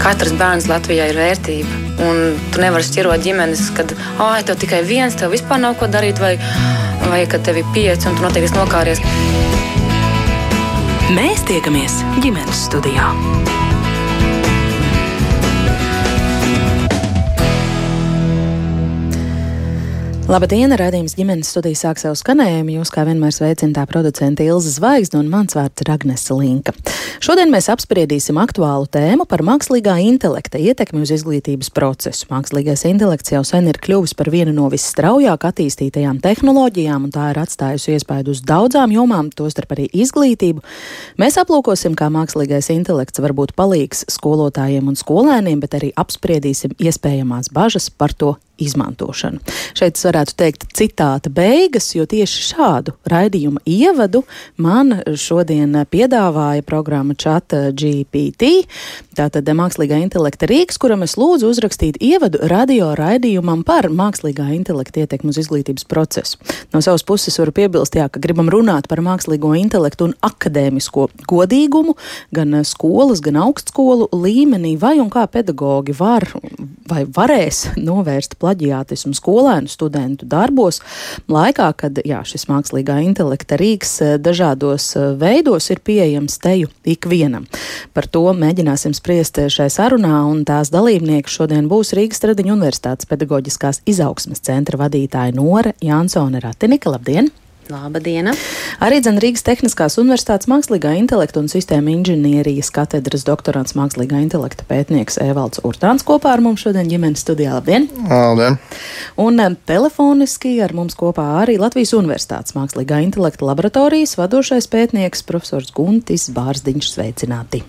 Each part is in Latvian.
Katrs bērns Latvijā ir vērtība. Un tu nevari šķirot ģimenes, kad ah, tev tikai viens, tev vispār nav ko darīt, vai, vai kad tev ir pieci un tu noteikti nokāries. Mēs tiekamies ģimenes studijā. Labdien, redzējums ģimenes studijas sāk savu skanējumu. Jūs kā vienmēr sveicināta producente Ilza Zvaigzne un mans vārds ir Agnese Linka. Šodien mēs apspriedīsim aktuālu tēmu par mākslīgā intelekta ietekmi uz izglītības procesu. Mākslīgais intelekts jau sen ir kļuvis par vienu no visstraujāk attīstītajām tehnoloģijām, un tā ir atstājusi iespaidu uz daudzām jomām, tostarp arī izglītību. Mēs aplūkosim, kā mākslīgais intelekts var būt palīgs skolotājiem un skolēniem, bet arī apspriedīsim iespējamās bažas par to izmantošanu. Šeit es varētu teikt citāta beigas, jo tieši šādu raidījuma ievadu man šodien piedāvāja programma Chat GPT. Tātad mākslīgā intelekta rīks, kuram es lūdzu uzrakstīt ievadu radio raidījumam par mākslīgā intelekta ietekmu uz izglītības procesu. No savas puses varu piebilst, jā, ka gribam runāt par mākslīgo intelektu un akadēmisko godīgumu gan skolas, gan augstskolu līmenī, vai un kā pedagogi var vai varēs novērst platību plaģiātismu skolēnu studentu darbos, laikā, kad jā, šis mākslīgā intelekta rīks eh, dažādos eh, veidos ir pieejams teju ikvienam. Par to mēģināsim spriest šai sarunā, un tās dalībnieki šodien būs Rīgas Tradiņu Universitātes pedagoģiskās izaugsmes centra vadītāja Nora Jansone Ratinika. Labdien! Laba diena! Arī dzen Rīgas Tehniskās Universitātes mākslīgā intelekta un sistēma inženierijas katedras doktorants mākslīgā intelekta pētnieks Evalds Urtāns kopā ar mums šodien ģimenes studijā. Labdien! Labdien! Un telefoniski ar mums kopā arī Latvijas Universitātes mākslīgā intelekta laboratorijas vadošais pētnieks profesors Guntis Bārsdiņš. Sveicināti!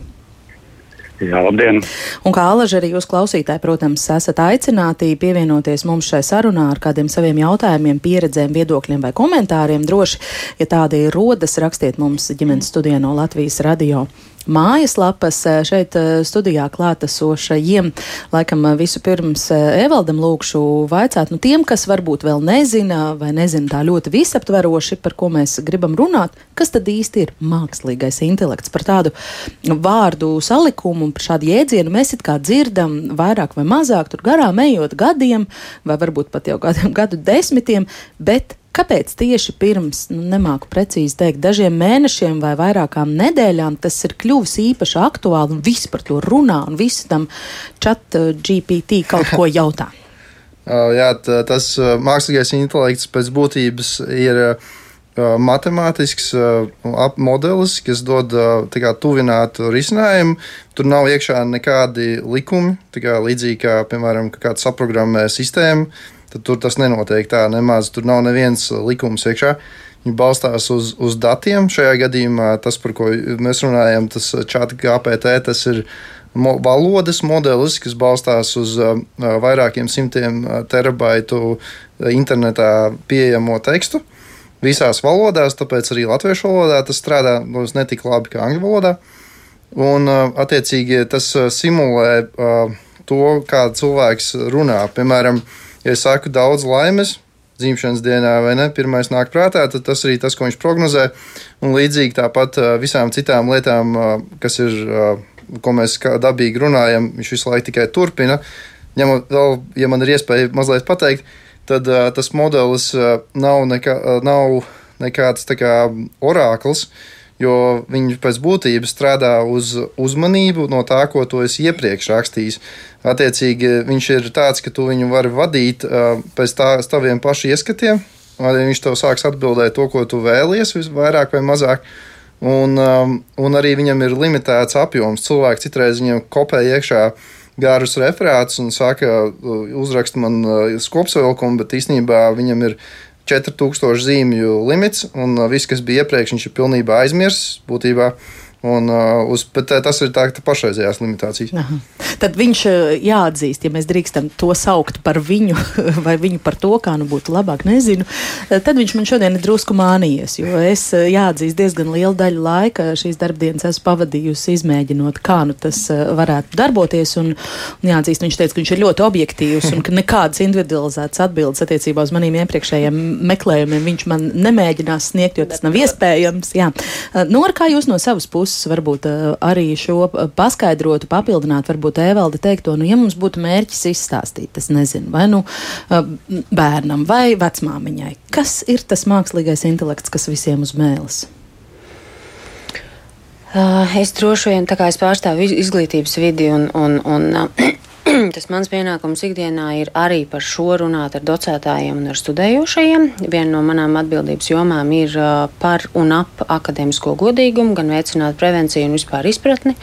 Jā, labdien! Un kā alaži arī jūs klausītāji, protams, esat aicināti pievienoties mums šai sarunā ar kādiem saviem jautājumiem, pieredzēm, viedokļiem vai komentāriem. Droši, ja tādi rodas, rakstiet mums ģimenes studijā no Latvijas radio mājaslapas eh, šeit eh, studijā klātesošajiem. Laikam eh, visu pirms Evaldam lūkšu vaicāt, nu tiem, kas varbūt vēl nezina vai nezina tā ļoti visaptveroši, par ko mēs gribam runāt, kas tad īsti ir mākslīgais intelekts. Par tādu vārdu salikumu, par šādu jēdzienu mēs it kā dzirdam vairāk vai mazāk tur garām ejot gadiem, vai varbūt pat jau kādiem gadu desmitiem, bet Kāpēc tieši pirms, nu, nemāku precīzi teikt, dažiem mēnešiem vai vairākām nedēļām tas ir kļuvis īpaši aktuāli un visi par to runā un visi tam chat GPT kaut ko jautā? Jā, tas uh, mākslīgais intelekts pēc būtības ir matemātisks modelis, kas dod kā, tuvinātu risinājumu. Tur nav iekšā nekādi likumi, kā līdzīgi kā, piemēram, kāda saprogrammē sistēma tad tur tas nenotiek tā nemaz. Tur nav neviens likums iekšā. Viņi balstās uz, uz datiem. Šajā gadījumā tas, par ko mēs runājam, tas čāta GPT, tas ir mo valodas modelis, kas balstās uz uh, vairākiem simtiem terabaitu internetā pieejamo tekstu. Visās valodās, tāpēc arī latviešu valodā tas strādā ne tik labi kā angļu valodā. Un, uh, attiecīgi, tas simulē uh, to, kā cilvēks runā. Piemēram, uh, ja es saku daudz laimes, dzimšanas dienā, vai ne? Pirmais nāk prātā, tad tas arī tas, ko viņš prognozē. Un līdzīgi tāpat visām citām lietām, kas ir, ko mēs dabīgi runājam, viņš visu laiku tikai turpina. Ņemot vēl, ja man ir iespēja mazliet pateikt, tad tas modelis nav, nekā, nav nekāds kā orākls jo viņi pēc būtības strādā uz uzmanību no tā, ko tu esi iepriekš rakstījis. Attiecīgi, viņš ir tāds, ka tu viņu vari vadīt pēc tā, taviem pašu ieskatiem. Viņš tev sāks atbildēt to, ko tu vēlies, vairāk vai mazāk. Un, un arī viņam ir limitēts apjoms. Cilvēki citreiz viņam kopē iekšā garus referātus un saka, uzrakst man skopsavilkumu, bet īstenībā viņam ir 4000 zīmju limits, un uh, viss, kas bija iepriekš, viņš ir pilnībā aizmirsts būtībā. Un, uh, uz, bet uh, tas ir tā, tā pašreizējās limitācijas. Aha. Tad viņš uh, jāatzīst, ja mēs drīkstam to saukt par viņu, vai viņu par to, kā nu būtu labāk, nezinu. Tad viņš man šodien ir drusku mānījies, jo es jāatzīst diezgan lielu daļu laika šīs darbdienas esmu pavadījusi izmēģinot, kā nu tas varētu darboties. Un, un jāatzīst, viņš teica, ka viņš ir ļoti objektīvs un ka nekādas individualizētas atbildes attiecībā uz maniem iepriekšējiem meklējumiem viņš man nemēģinās sniegt, jo tas nav iespējams. Jā. Nor, kā jūs no savas puses jūs varbūt arī šo paskaidrotu, papildinātu, varbūt Evaldi teikto, nu, ja mums būtu mērķis izstāstīt, es nezinu, vai nu bērnam vai vecmāmiņai, kas ir tas mākslīgais intelekts, kas visiem uz mēles? Es droši vien tā kā es pārstāvu izglītības vidi un, un, un tas mans pienākums ikdienā ir arī par šo runāt ar docētājiem un ar studējošajiem. Viena no manām atbildības jomām ir par un ap akadēmisko godīgumu, gan veicināt prevenciju un vispār izpratni,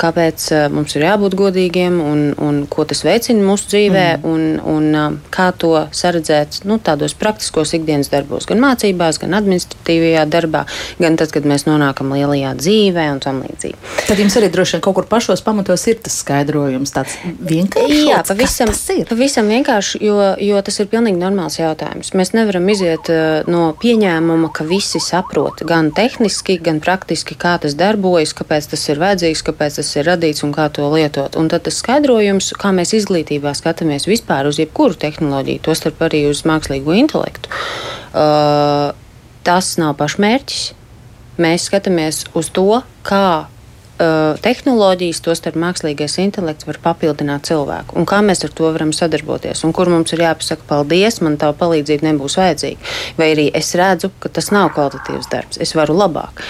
kāpēc mums ir jābūt godīgiem un, un ko tas veicina mūsu dzīvē mm. un, un kā to saredzēt nu, tādos praktiskos ikdienas darbos, gan mācībās, gan administratīvajā darbā, gan tad, kad mēs nonākam lielajā dzīvē un tam līdzīgi. Tad jums arī droši vien kaut kur pašos pamatos ir tas skaidrojums tāds vienkāršs vienkārši? Jā, pavisam, pavisam vienkārši, jo, jo tas ir pilnīgi normāls jautājums. Mēs nevaram iziet uh, no pieņēmuma, ka visi saprot gan tehniski, gan praktiski, kā tas darbojas, kāpēc tas ir vajadzīgs, kāpēc tas ir radīts un kā to lietot. Un tad tas skaidrojums, kā mēs izglītībā skatāmies vispār uz jebkuru tehnoloģiju, tostarp arī uz mākslīgo intelektu, uh, tas nav pašmērķis. Mēs skatāmies uz to, kā tehnoloģijas, tostarp mākslīgais intelekts, var papildināt cilvēku. Un kā mēs ar to varam sadarboties? Un kur mums ir jāpasaka, paldies, man tā palīdzība nebūs vajadzīga. Vai arī es redzu, ka tas nav kvalitatīvs darbs, es varu labāk.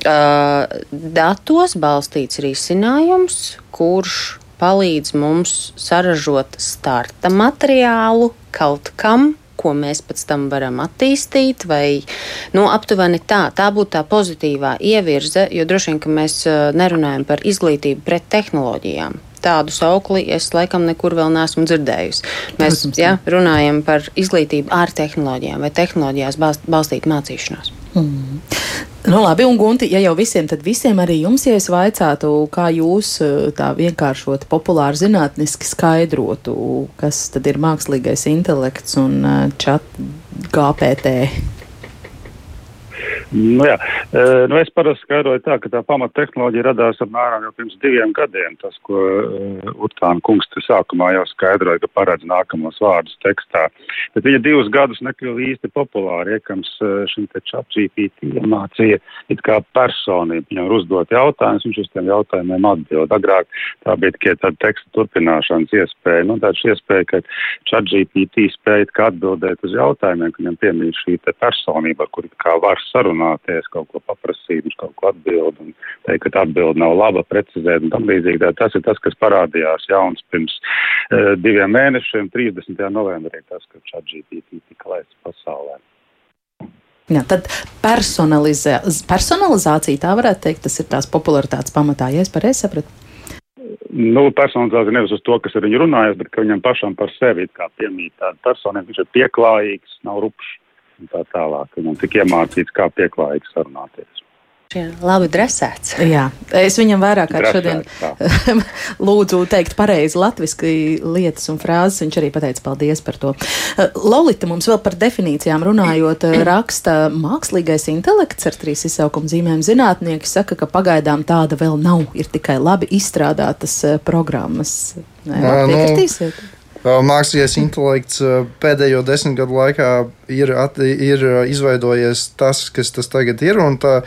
Uh, datos balstīts risinājums, kurš palīdz mums saražot starta materiālu kaut kam, ko mēs pēc tam varam attīstīt, vai nu, aptuveni tā, tā būtu tā pozitīvā ievirze, jo droši vien, ka mēs nerunājam par izglītību pret tehnoloģijām. Tādu saukli es laikam nekur vēl neesmu dzirdējusi. Mēs ja, runājam par izglītību ar tehnoloģijām vai tehnoloģijās balst, balstīt mācīšanos. Mm. Nu, labi, un Gunti, ja jau visiem, tad visiem arī jums, ja es vaicātu, kā jūs eh, tā vienkāršot, populāri zinātniski skaidrotu, kas tad ir mākslīgais intelekts un čat eh, GPT. Nu, jā. E, nu, es parasti skaidroju tā, ka tā pamattehnoloģija radās apmēram jau pirms diviem gadiem. Tas, ko uh, Utāna kungs te sākumā jau skaidroja, ka paredz nākamos vārdus tekstā. Bet viņa divus gadus nekļuva īsti populāri, iekams uh, šim te ChatGPT iemācīja it kā personību. Viņam var uzdot jautājumus, viņš uz tiem jautājumiem atbild. Agrāk tā bija tikai tāda teksta turpināšanas iespēja. Nu, tāds iespēja, ka ChatGPT spēja atbildēt uz jautājumiem, ka viņam piemīt šī personība, ar kuri kā var sarunāt sarunāties, kaut ko paprasīt, viņš kaut ko atbild un teikt, ka tā atbild nav laba, precizēt un tam līdzīgi. Tas ir tas, kas parādījās jauns pirms uh, diviem mēnešiem, 30. novembrī, tas, ka šāda GPT tika laists pasaulē. Jā, tad personalizē, personalizācija, tā varētu teikt, tas ir tās popularitātes pamatā, ja es pareizi sapratu. Nu, personalizācija nevis uz to, kas ar viņu runājas, bet ka viņam pašam par sevi kā piemīt tāda personība, viņš ir pieklājīgs, nav rupšs un tā tālāk. Viņam tika iemācīts, kā pieklājīgi sarunāties. Jā, labi dresēts. Jā, es viņam vairāk kā šodien lūdzu teikt pareizi latviski lietas un frāzes. Viņš arī pateica paldies par to. Lolita mums vēl par definīcijām runājot, raksta mākslīgais intelekts ar trīs izsaukuma zīmēm. Zinātnieki saka, ka pagaidām tāda vēl nav, ir tikai labi izstrādātas eh, programmas. Nē, piekritīsiet? Nu, Mākslīgais intelekts pēdējo desmit gadu laikā ir, ir izveidojies tas, kas tas tagad ir. Un tā,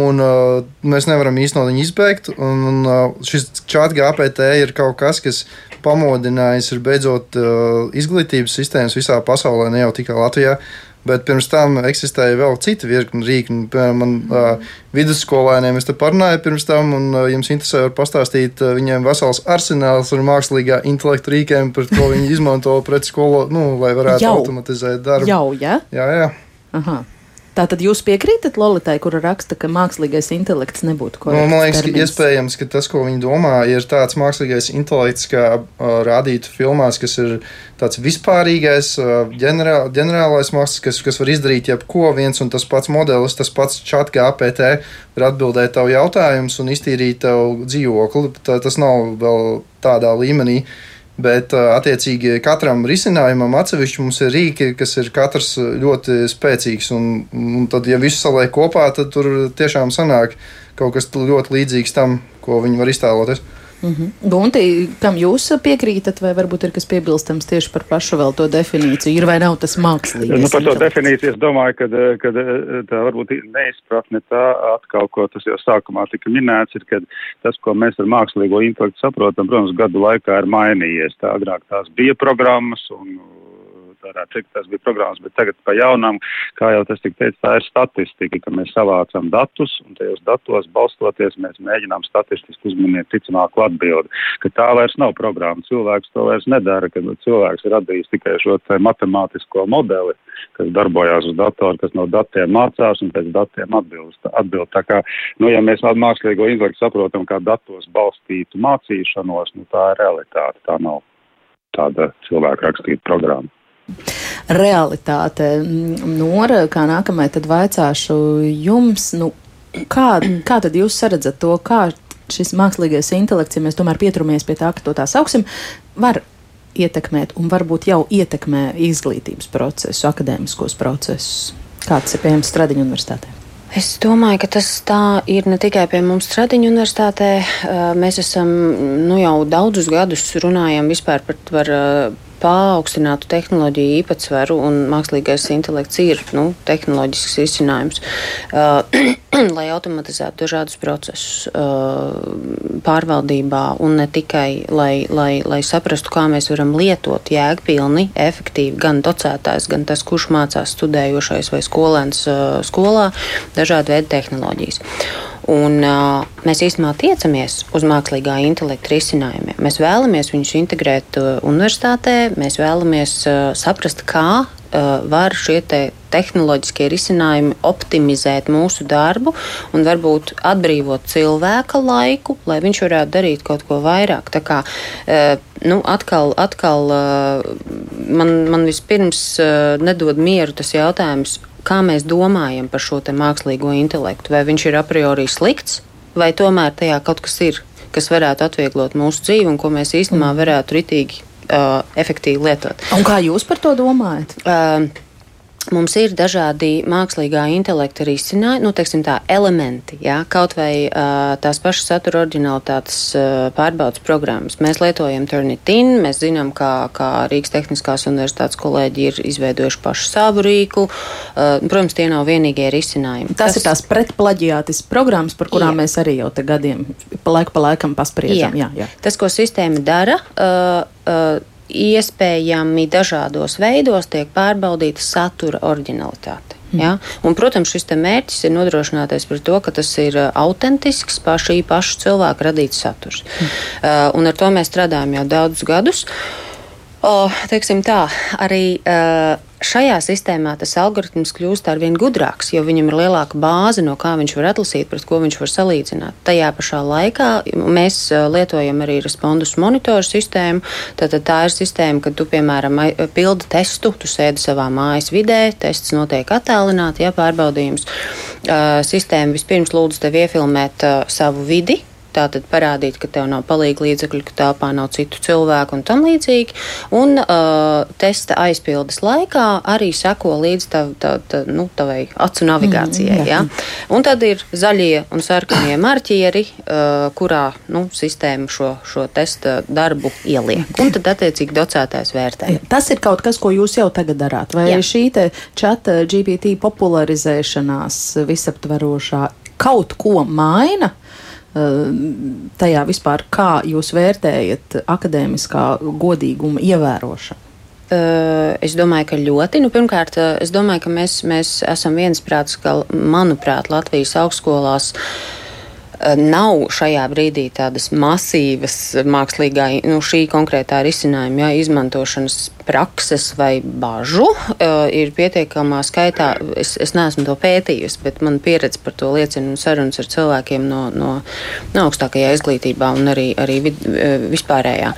un, uh, mēs nevaram īstenībā viņu izbeigt. Un, un, uh, šis čats GPT ir kaut kas, kas pamodinājis ir beidzot uh, izglītības sistēmas visā pasaulē, ne jau tikai Latvijā. Bet pirms tam eksistēja vēl citi virkni rīki. Piemēram, man uh, vidusskolēniem es te parunāju pirms tam, un jums interesē, var pastāstīt, viņiem vesels arsenāls ar mākslīgā intelekta rīkiem, par ko viņi izmanto pret skolu, nu, lai varētu jau. automatizēt darbu. Jau, ja? Jā, jā. Aha. Tātad jūs piekrītat Lolitai, kura raksta, ka mākslīgais intelekts nebūtu korekts? Nu, man liekas, termins. ka iespējams, ka tas, ko viņi domā, ir tāds mākslīgais intelekts, kā uh, rādītu filmās, kas ir tāds vispārīgais, uh, ģenerāl, ģenerālais mākslinieks, kas, kas var izdarīt jebko, viens un tas pats modelis, tas pats chat GPT var atbildēt tavu jautājumus un iztīrīt tavu dzīvokli. Tā, tas nav vēl tādā līmenī. Uh, Bet, attiecīgi, katram risinājumam atsevišķi mums ir rīki, kas ir katrs ļoti spēcīgs. Un, un tad, ja visu saliek kopā, tad tur tiešām sanāk kaut kas ļoti līdzīgs tam, ko viņi var iztēloties. Mm -hmm. Gunti, kam jūs piekrītat, vai varbūt ir kas piebilstams tieši par pašu vēl to definīciju? Ir vai nav tas mākslīgais? Nu, par to definīciju es domāju, ka, ka tā varbūt neizpratne tā atkal, ko tas jau sākumā tika minēts, ir, ka tas, ko mēs ar mākslīgo intelektu saprotam, protams, gadu laikā ir mainījies. Tā agrāk tās bija programmas un varētu teikt, tas bija programmas, bet tagad pa jaunam, kā jau tas tika teicis, tā ir statistika, ka mēs savācam datus un tajos datos balstoties mēs mēģinām statistiski uzmanīt ticamāku atbildi, ka tā vairs nav programma. Cilvēks to vairs nedara, ka cilvēks ir radījis tikai šo matemātisko modeli, kas darbojās uz datoru, kas no datiem mācās un pēc datiem atbild. atbild. Tā kā, nu, ja mēs mākslīgo intelektu saprotam kā datos balstītu mācīšanos, nu, tā ir realitāte, tā nav tāda cilvēka rakstīta programma realitāte. Nora, kā nākamajai, tad vaicāšu jums, nu, kā, kā tad jūs saredzat to, kā šis mākslīgais intelekts, ja mēs tomēr pieturamies pie tā, ka to tā sauksim, var ietekmēt un varbūt jau ietekmē izglītības procesu, akadēmiskos procesus. Kāds ir pieejams Stradiņu universitātē? Es domāju, ka tas tā ir ne tikai pie mums Stradiņu universitātē. Mēs esam nu, jau daudzus gadus runājam par, par paaugstinātu tehnoloģiju īpatsvaru, un mākslīgais intelekts ir nu, tehnoloģisks risinājums, uh, lai automatizētu dažādus procesus uh, pārvaldībā, un ne tikai lai, lai, lai saprastu, kā mēs varam lietot jēgpilni, efektīvi gan docētājs, gan tas, kurš mācās studējošais vai skolēns uh, skolā, dažādu veidu tehnoloģijas. Un, uh, mēs īstenībā tiecamies uz mākslīgā intelekta risinājumiem. Mēs vēlamies viņus integrēt uh, universitātē, mēs vēlamies uh, saprast, kā var šie te tehnoloģiskie risinājumi optimizēt mūsu darbu un varbūt atbrīvot cilvēka laiku, lai viņš varētu darīt kaut ko vairāk. Tā kā, nu, atkal, atkal man, man vispirms nedod mieru tas jautājums kā mēs domājam par šo mākslīgo intelektu. Vai viņš ir a priori slikts, vai tomēr tajā kaut kas ir, kas varētu atvieglot mūsu dzīvi un ko mēs īstenībā varētu ritīgi, uh, efektīvi lietot. Un kā jūs par to domājat? Uh, Mums ir dažādi mākslīgā intelekta risinājumi, nu, teiksim, tā elementi, jā, kaut vai uh, tās pašas satura originalitātes uh, pārbaudas programmas. Mēs lietojam Turnitin, mēs zinām, kā, kā Rīgas Tehniskās universitātes kolēģi ir izveidojuši pašu savu rīku. Uh, protams, tie nav vienīgie risinājumi. Tas, tas ir tās pretplaģiātis programmas, par kurām jā. mēs arī jau te gadiem pa laiku pa laikam paspriežam. Jā. Jā, jā. Tas, ko sistēma dara, uh, uh, iespējami dažādos veidos tiek pārbaudīta satura originalitāte. Mm. Ja? Un, protams, šis mērķis ir nodrošināties par to, ka tas ir uh, autentisks, paša pašu cilvēku radīts saturs. Mm. Uh, ar to mēs strādājam jau daudzus gadus. O, teiksim tā, arī uh, šajā sistēmā tas algoritms kļūst ar vien gudrāks, jo viņam ir lielāka bāze, no kā viņš var atlasīt, pret ko viņš var salīdzināt. Tajā pašā laikā mēs lietojam arī respondus monitoru sistēmu. Tātad tā ir sistēma, kad tu, piemēram, pildi testu, tu sēdi savā mājas vidē, tests notiek attālināti, ja pārbaudījums. Sistēma vispirms lūdz tev iefilmēt savu vidi, tātad parādīt, ka tev nav palīga līdzekļu, ka telpā nav citu cilvēku un tam līdzīgi. Un uh, testa aizpildes laikā arī seko līdz tav, tav, tav, nu, tavai acu navigācijai. Mm, jā. Ja? Un tad ir zaļie un sarkanie marķieri, uh, kurā nu, sistēma šo, šo testa darbu ieliek. Un tad attiecīgi docētājs vērtē. Tas ir kaut kas, ko jūs jau tagad darāt. Vai Jā. šī čata GPT popularizēšanās visaptverošā kaut ko maina? Tajā vispār, kā jūs vērtējat akadēmiskā godīguma ievērošanu? Es domāju, ka ļoti. Nu, pirmkārt, es domāju, ka mēs, mēs esam viensprāts, ka, manuprāt, Latvijas augstskolās uh, nav šajā brīdī tādas masīvas mākslīgā, nu, šī konkrētā risinājuma jā, izmantošanas prakses vai bažu. Uh, ir pietiekamā skaitā, es, es neesmu to pētījusi, bet man pieredze par to liecina un sarunas ar cilvēkiem no, no, no augstākajā izglītībā un arī, arī vid, vispārējā.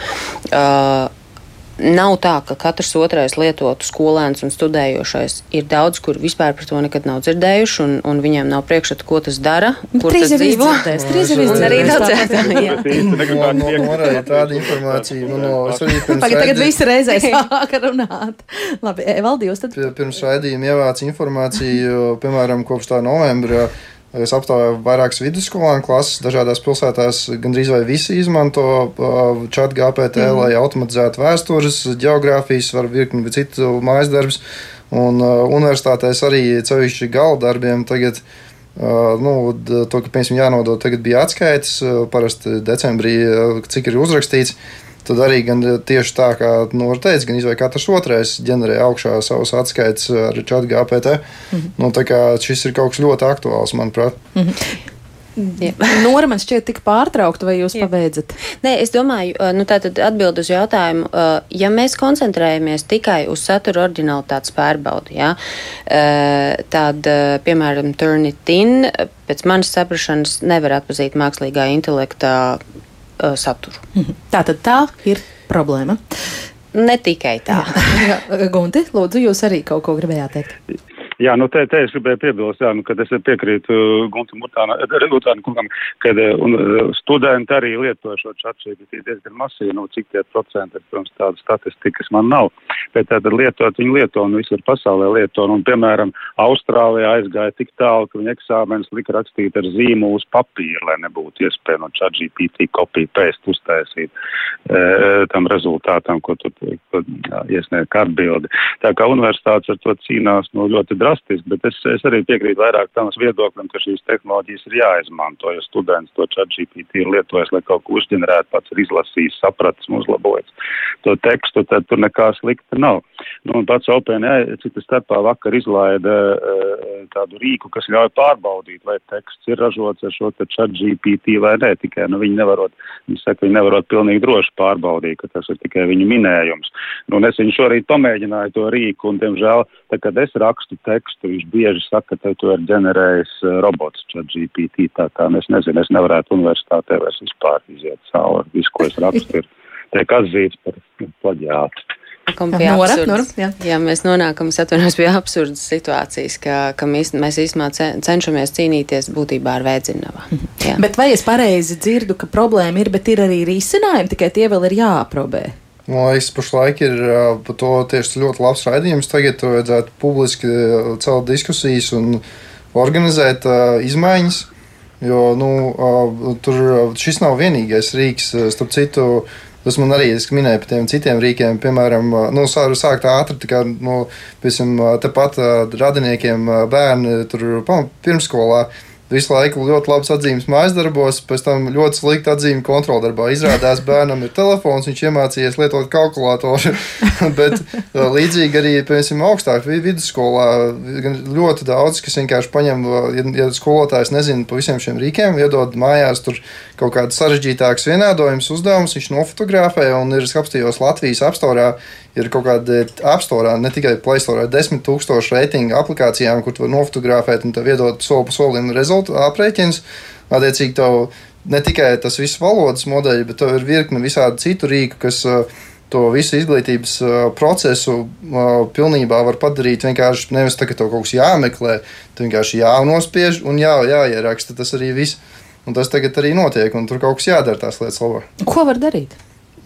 Uh, Nav tā, ka katrs otrais lietotu skolēns un studējošais. Ir daudz, kur vispār par to nekad nav dzirdējuši, un, un viņiem nav priekšstats, ko tas dara. Kur trīs tas dzīvo? Trīs ir izdzirdējuši. Tāda informācija. Nu, no, pirms Tagad, visi reizē sāka runāt. Labi, Evaldi, jūs tad? Pirms raidījuma ievāc informāciju, piemēram, kopš tā novembra Es aptauju vairākas vidusskolēnu klases, dažādās pilsētās gandrīz vai visi izmanto chat GPT, mm. lai automatizētu vēstures, geogrāfijas, var virkni citu mājas darbus. Un uh, universitātēs arī cevišķi gala darbiem tagad. Uh, nu, to, ka, piemēram, jānodod, tagad bija atskaites, parasti decembrī, cik ir uzrakstīts. Tad arī gan tieši tā, kā nu, teica, gan izvēlēt katrs otrais ģenerē augšā savus atskaites ar čatu GPT. Mm -hmm. nu, šis ir kaut kas ļoti aktuāls, manuprāt. Mm -hmm. Nora man šķiet tik pārtraukta, vai jūs pabeidzat? Nē, es domāju, nu tātad atbild uz jautājumu, ja mēs koncentrējamies tikai uz satura originalitātes pārbaudi, jā, tad, piemēram, Turnitin, pēc manas saprašanas, nevar atpazīt mākslīgā intelekta saturu. Mhm. Tātad tā ir problēma. Ne tikai tā. Gunti, lūdzu, jūs arī kaut ko gribējāt teikt. Jā, nu te, te es gribēju piebilst, jā, nu, kad es piekrītu uh, Guntam Mutānam kungam, kad uh, un, uh, studenti arī lieto šo čatšību diezgan masīvi, nu cik tie procenti, protams, tādas statistikas man nav, bet tātad lietot viņi lieto un visur pasaulē lieto, un piemēram Austrālijā aizgāja tik tālu, ka viņi eksāmenis lika rakstīt ar zīmu uz papīra, lai nebūtu iespēja no ChatGPT kopiju pēst uztaisīt e, tam rezultātam, ko tu iesniedz atbildi. Tā kā universitātes ar to cīnās no nu, ļoti drastiski, bet es, es arī piekrītu vairāk tam viedoklim, ka šīs tehnoloģijas ir jāizmanto, jo students to chat GPT ir lietojis, lai kaut ko uzģenerētu, pats ir izlasījis, sapratis un uzlabojis to tekstu, tad tur nekā slikta nav. Nu, un pats OpenAI cita starpā vakar izlaida uh, tādu rīku, kas ļauj pārbaudīt, vai teksts ir ražots ar šo chat GPT vai nē, tikai nu, viņi nevarot, viņi saka, viņi nevarot pilnīgi droši pārbaudīt, ka tas ir tikai viņu minējums. Nu, un es viņu šorīt pamēģināju to rīku, un, diemžēl, tā, kad es rakstu tekstu, tekstu. Viņš bieži saka, ka to ir ģenerējis eh, robots, ChatGPT. Tā kā es nezinu, es nevarētu universitātē vairs vispār iziet cauri. Visu, ko es rakstu, ir tiek atzīts par plaģiātu. Nora, Nora, jā. jā, mēs nonākam pie absurdas situācijas, ka, ka mēs, mēs īstenībā cenšamies cīnīties būtībā ar vēdzināvu. Mhm. Bet vai es pareizi dzirdu, ka problēma ir, bet ir arī risinājumi, tikai tie vēl ir jāaprobē? Man liekas, pašlaik ir par to tieši ļoti labs raidījums. Tagad vajadzētu publiski celt diskusijas un organizēt uh, izmaiņas. Jo nu, uh, tur šis nav vienīgais rīks. Starp citu, tas man arī minēja par tiem citiem rīkiem. Piemēram, nu, sākt ātri, kā nu, piemēram, tepat radiniekiem bērni tur pirmsskolā visu laiku ļoti labs atzīmes mājas darbos, pēc tam ļoti slikta atzīme kontroldarbā. Izrādās, bērnam ir telefons, viņš iemācījies lietot kalkulātoru. Bet līdzīgi arī, piemēram, augstāk vidusskolā ļoti daudz, kas vienkārši paņem, ja, ja skolotājs nezina pa visiem šiem rīkiem, iedod mājās tur kaut kādas sarežģītākas vienādojums, uzdevumus, viņš nofotografē un ir apstījos Latvijas apstorā ir kaut kāda apstorā, ne tikai Play Store, desmit tūkstoši reitingu aplikācijām, kur tu vari nofotografēt un tev iedot soli pa solim rezultātu aprēķins. Attiecīgi, tev ne tikai tas viss valodas modeļi, bet tev ir virkne visādi citu rīku, kas uh, to visu izglītības uh, procesu uh, pilnībā var padarīt vienkārši nevis tā, ka tev kaut kas jāmeklē, tu vienkārši jānospiež un jā, jāieraksta. Tas arī viss. Un tas tagad arī notiek, un tur kaut kas jādara tās lietas labā. Ko var darīt?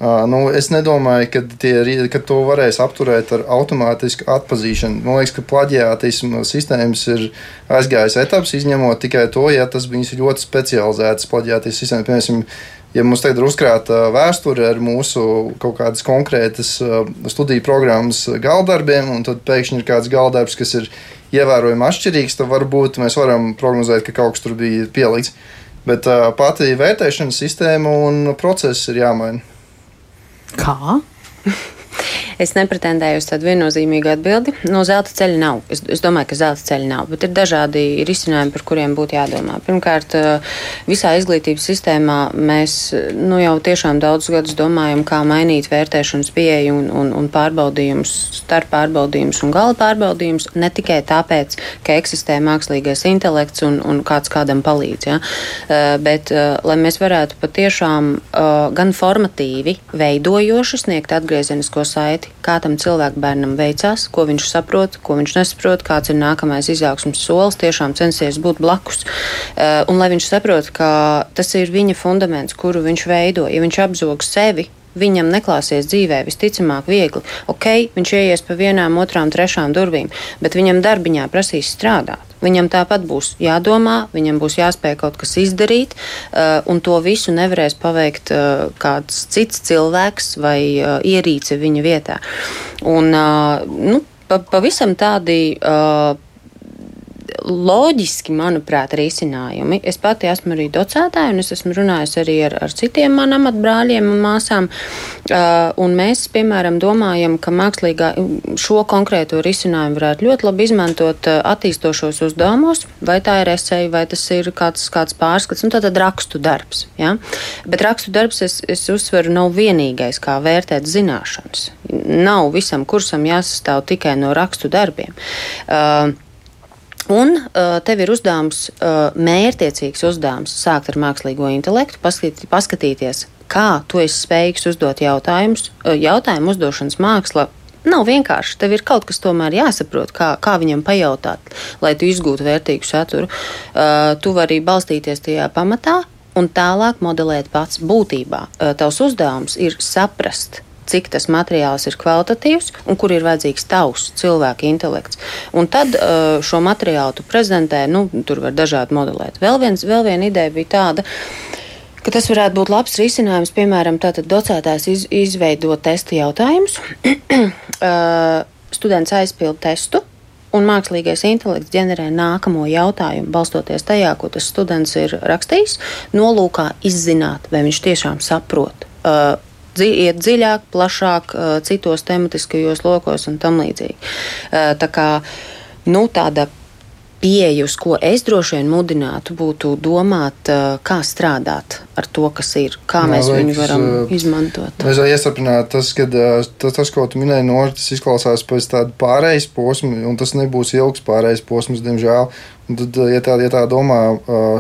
Uh, nu, es nedomāju, ka, tie, ka to varēs apturēt ar automātisku atpazīšanu. Man liekas, ka plaģiātisma sistēmas ir aizgājis etaps, izņemot tikai to, ja tas viņas ir ļoti specializētas plaģiātismas sistēmas. Piemēram, ja mums tagad ir uzkrāta vēsture ar mūsu kaut kādas konkrētas studiju programmas galdarbiem, un tad pēkšņi ir kāds galdarbs, kas ir ievērojami atšķirīgs, tad varbūt mēs varam prognozēt, ka kaut kas tur bija pielikts. Bet uh, pati vērtēšanas sistēma un process ir jāmaina. Kā? Es nepretendēju uz tādu viennozīmīgu atbildi. No zelta ceļa nav. Es, es domāju, ka zelta ceļa nav, bet ir dažādi risinājumi, par kuriem būtu jādomā. Pirmkārt, eh, visā izglītības sistēmā mēs nu, jau tiešām daudz gadus domājam, kā mainīt vērtēšanas pieeju un, un, un pārbaudījumus, starp pārbaudījumus un gala pārbaudījumus. Ne tikai tāpēc, ka eksistē mākslīgais intelekts un, un kāds kādam palīdz, ja? Eh, bet eh, lai mēs varētu patiešām gan formatīvi, veidojoši sniegt atgriezenisko saiti, kā tam cilvēku bērnam veicās, ko viņš saprot, ko viņš nesaprot, kāds ir nākamais izaugsmas solis, tiešām censties būt blakus. Uh, un lai viņš saprot, ka tas ir viņa fundaments, kuru viņš veido, ja viņš apzog sevi. Viņam neklāsies dzīvē, visticamāk, viegli. Ok, viņš ieies pa vienām, otrām, trešām durvīm, bet viņam darbiņā prasīs strādāt. Viņam tāpat būs jādomā, viņam būs jāspēj kaut kas izdarīt, uh, un to visu nevarēs paveikt uh, kāds cits cilvēks vai uh, ierīce viņa vietā. Un, nu, pavisam tādi loģiski, manuprāt, risinājumi. Es pati esmu arī docētāja, un es esmu runājusi arī ar, ar citiem manam brāļiem un māsām. Uh, un mēs, piemēram, domājam, ka mākslīgā šo konkrēto risinājumu varētu ļoti labi izmantot uh, attīstošos uzdevumos, vai tā ir esēja, vai tas ir kāds, kāds pārskats, nu tātad rakstu darbs. Ja? Bet rakstu darbs, es, es uzsveru, nav vienīgais, kā vērtēt zināšanas. Nav visam kursam jāsastāv tikai no rakstu darbiem. Uh, Un uh, tev ir uzdevums, uh, mērķiecīgs uzdevums, sākt ar mākslīgo intelektu, paskatīt, paskatīties, kā tu esi spējīgs uzdot jautājumus. Uh, jautājumu uzdošanas māksla nav vienkārši. Tev ir kaut kas tomēr jāsaprot, kā, kā viņam pajautāt, lai tu iegūtu vērtīgu saturu. Uh, tu vari balstīties tajā pamatā un tālāk modelēt pats būtībā. Uh, tavs uzdevums ir saprast cik tas materiāls ir kvalitatīvs un kur ir vajadzīgs tavs cilvēka intelekts. Un tad uh, šo materiālu tu prezentē, nu, tur var dažādi modelēt. Vēl, viens, vēl viena ideja bija tāda ka tas varētu būt labs risinājums. Piemēram, tātad docētājs iz, izveido testa jautājumus, uh, students aizpild testu. Un mākslīgais intelekts ģenerē nākamo jautājumu, balstoties tajā, ko tas students ir rakstījis, nolūkā izzināt, vai viņš tiešām saprot uh, iet dziļāk, plašāk, citos tematiskajos lokos un tam līdzīgi. Tā kā nu, tāda pieeja, uz ko es droši vien mudinātu, būtu domāt, kā strādāt ar to, kas ir, kā mēs liekas, viņu varam izmantot. Es vēl iesaprinātu, tas, ka tas, tas, ko tu minēji, no tas izklausās pēc tāda pārējais posma, un tas nebūs ilgs pārējais posms, diemžēl. Un tad, ja tā, ja tā domā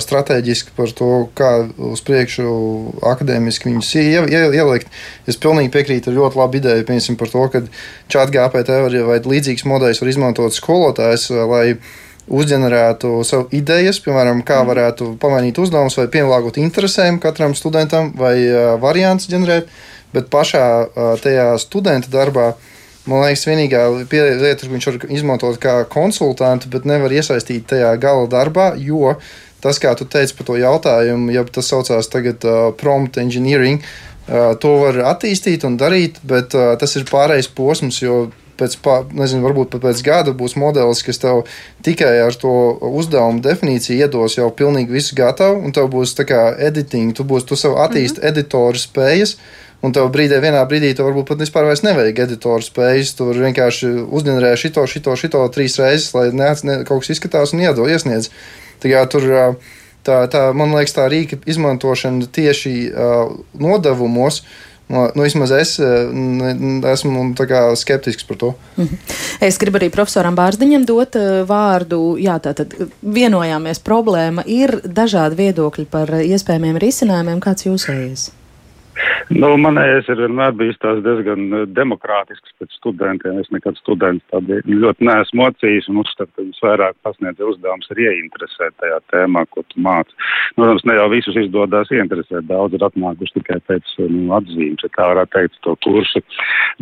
strateģiski par to, kā uz priekšu akadēmiski viņus ie, ie, ielikt, es pilnīgi piekrītu ar ļoti labu ideju piemēram, par to, ka čat GPT vai līdzīgs modelis var izmantot skolotājs, lai uzģenerētu sev idejas, piemēram, kā mm. varētu pamainīt uzdevumus vai pielāgot interesēm katram studentam vai variants ģenerēt, bet pašā tajā studenta darbā Man liekas, vienīgā lieta, ko viņš var izmantot kā konsultantu, bet nevar iesaistīt tajā gala darbā, jo tas, kā tu teici par to jautājumu, ja tas saucās tagad uh, prompt engineering, uh, to var attīstīt un darīt, bet uh, tas ir pārējais posms, jo pēc, nezinu, varbūt pat pēc gada būs modelis, kas tev tikai ar to uzdevumu definīciju iedos jau pilnīgi visu gatavu, un tev būs tā kā editing, tu būsi, tu sev attīsti mm -hmm. editoru spējas. Un tev brīdī, vienā brīdī, tev varbūt pat vispār nevajag editoru spējas. Tu vienkārši uzģenerē šito, šito, šito trīs reizes, lai neats, ne, kaut kas izskatās un iedod, iesniedz. Tā, kā, tur, tā, tā, man liekas, tā rīka izmantošana tieši uh, nodevumos. Nu, nu, vismaz es esmu skeptisks par to. -hmm. Es gribu arī profesoram Bārziņam dot uh, vārdu. Jā, tā tad vienojāmies, problēma ir dažādi viedokļi par iespējamiem risinājumiem. Kāds jūsējais? Nu, manējais ir vienmēr bijis tās diezgan eh, demokrātisks pēc studentiem. Es nekad students tādi ļoti neesmu mocījis un uzskatu, ka viņus vairāk pasniedz uzdevums ir ieinteresēt tajā tēmā, ko tu māci. Nu, protams, ne jau visus izdodas ieinteresēt, daudz ir atnākuši tikai pēc nu, atzīmes, ja tā varētu teikt, to kursu.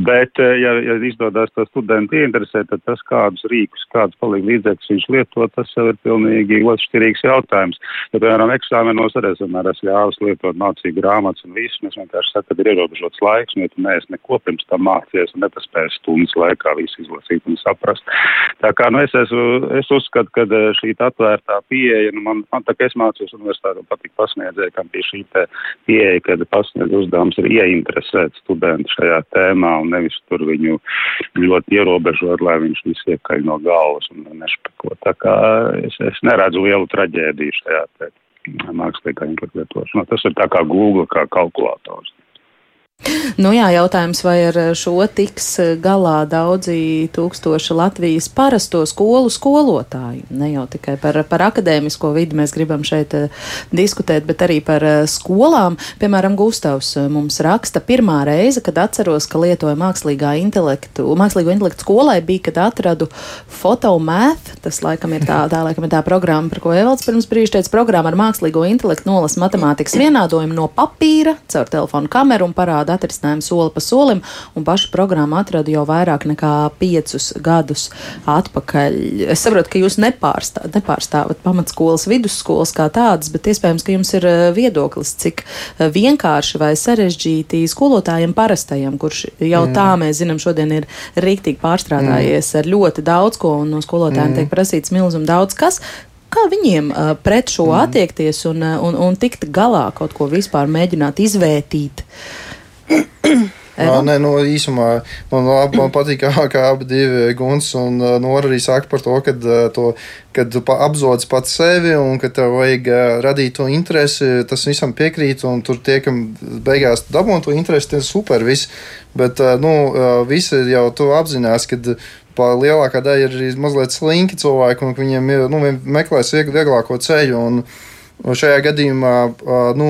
Bet, eh, ja, ja izdodas to studentu ieinteresēt, tad tas, kādus rīkus, kādus palīdz līdzekļus viņš lieto, tas jau ir pilnīgi otršķirīgs jautājums. Ja, piemēram, eksāmenos arī es vienmēr esmu ļāvis lietot mācību grāmatas un visu, mēs vienkārši saka, kad ir ierobežots laiks, un ja tu neesi neko pirms tam mācījies un nepaspēji stundas laikā visu izlasīt un saprast. Tā kā, nu, es, esmu, es uzskatu, ka eh, šī atvērtā pieeja, nu, man, man tā kā es mācījos universitātē, patīk pasniedzēji, kam bija šī pieeja, kad pasniedz uzdevums ir ieinteresēt studentu šajā tēmā un nevis tur viņu ļoti ierobežot, lai viņš visu iekaļ no galvas un nešpeko. Tā kā es, es neredzu lielu traģēdiju šajā tēmā mākslīgā intelekta lietošanā. Tas ir tā kā Google, kā kalkulators. Nu jā, jautājums, vai ar šo tiks galā daudzi tūkstoši Latvijas parasto skolu skolotāju. Ne jau tikai par, par akadēmisko vidi mēs gribam šeit uh, diskutēt, bet arī par uh, skolām. Piemēram, Gustavs uh, mums raksta pirmā reize, kad atceros, ka lietoju mākslīgā intelektu, mākslīgo intelektu skolai, bija, kad atradu fotomath. Tas laikam ir tā, tā, laikam ir tā programma, par ko Evalds pirms brīža teica, programma ar mākslīgo intelektu nolas matemātikas vienādojumu no papīra caur telefonu kameru un parādu dažādi atrisinājumi soli pa solim, un pašu programmu atradu jau vairāk nekā piecus gadus atpakaļ. Es saprotu, ka jūs nepārstā, nepārstāvat pamatskolas, vidusskolas kā tādas, bet iespējams, ka jums ir uh, viedoklis, cik uh, vienkārši vai sarežģīti skolotājiem parastajiem, kurš jau mm. tā mēs zinām šodien ir rīktīgi pārstrādājies mm. ar ļoti daudz ko, un no skolotājiem mm. tiek prasīts milzum daudz kas. Kā viņiem uh, pret šo mm. attiekties un, un, un tikt galā, kaut ko vispār mēģināt izvērtīt? Jā, nē, nu, īsumā man, lab, man patīk, kā, abi divi guns un Nora arī saka par to, uh, to, kad tu apzodz pats sevi un ka tev vajag radīt to interesi. Tas visam piekrīt, un tur tiekam beigās dabūt to interesi, tas ir super. Viss. Bet, nu, visi jau to apzinās, kad lielākā daļa ir mazliet slinki cilvēki, un viņiem ir, nu, meklēs vieglāko ceļu. Un šajā gadījumā nu,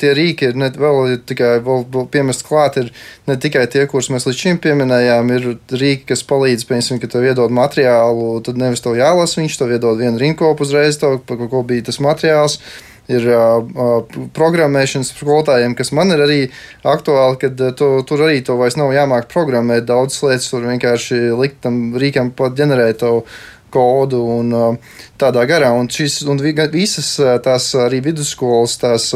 tie rīki ir ne, vēl tikai vēl, vēl piemest klāt, ir ne tikai tie, kurus mēs līdz šim pieminējām, ir rīki, kas palīdz, piemēram, ka tev iedod materiālu, tad nevis tev jālasa viņš, tev iedod vienu rinkopu uzreiz, tev, par ko bija tas materiāls ir uh, programmēšanas skolotājiem, kas man ir arī aktuāli, kad tu, tur arī to vairs nav jāmāk programmēt. Daudzas lietas tur vienkārši likt tam rīkam pat ģenerēt to kodu un uh, tādā garā. Un, šis, un visas tās arī vidusskolas tās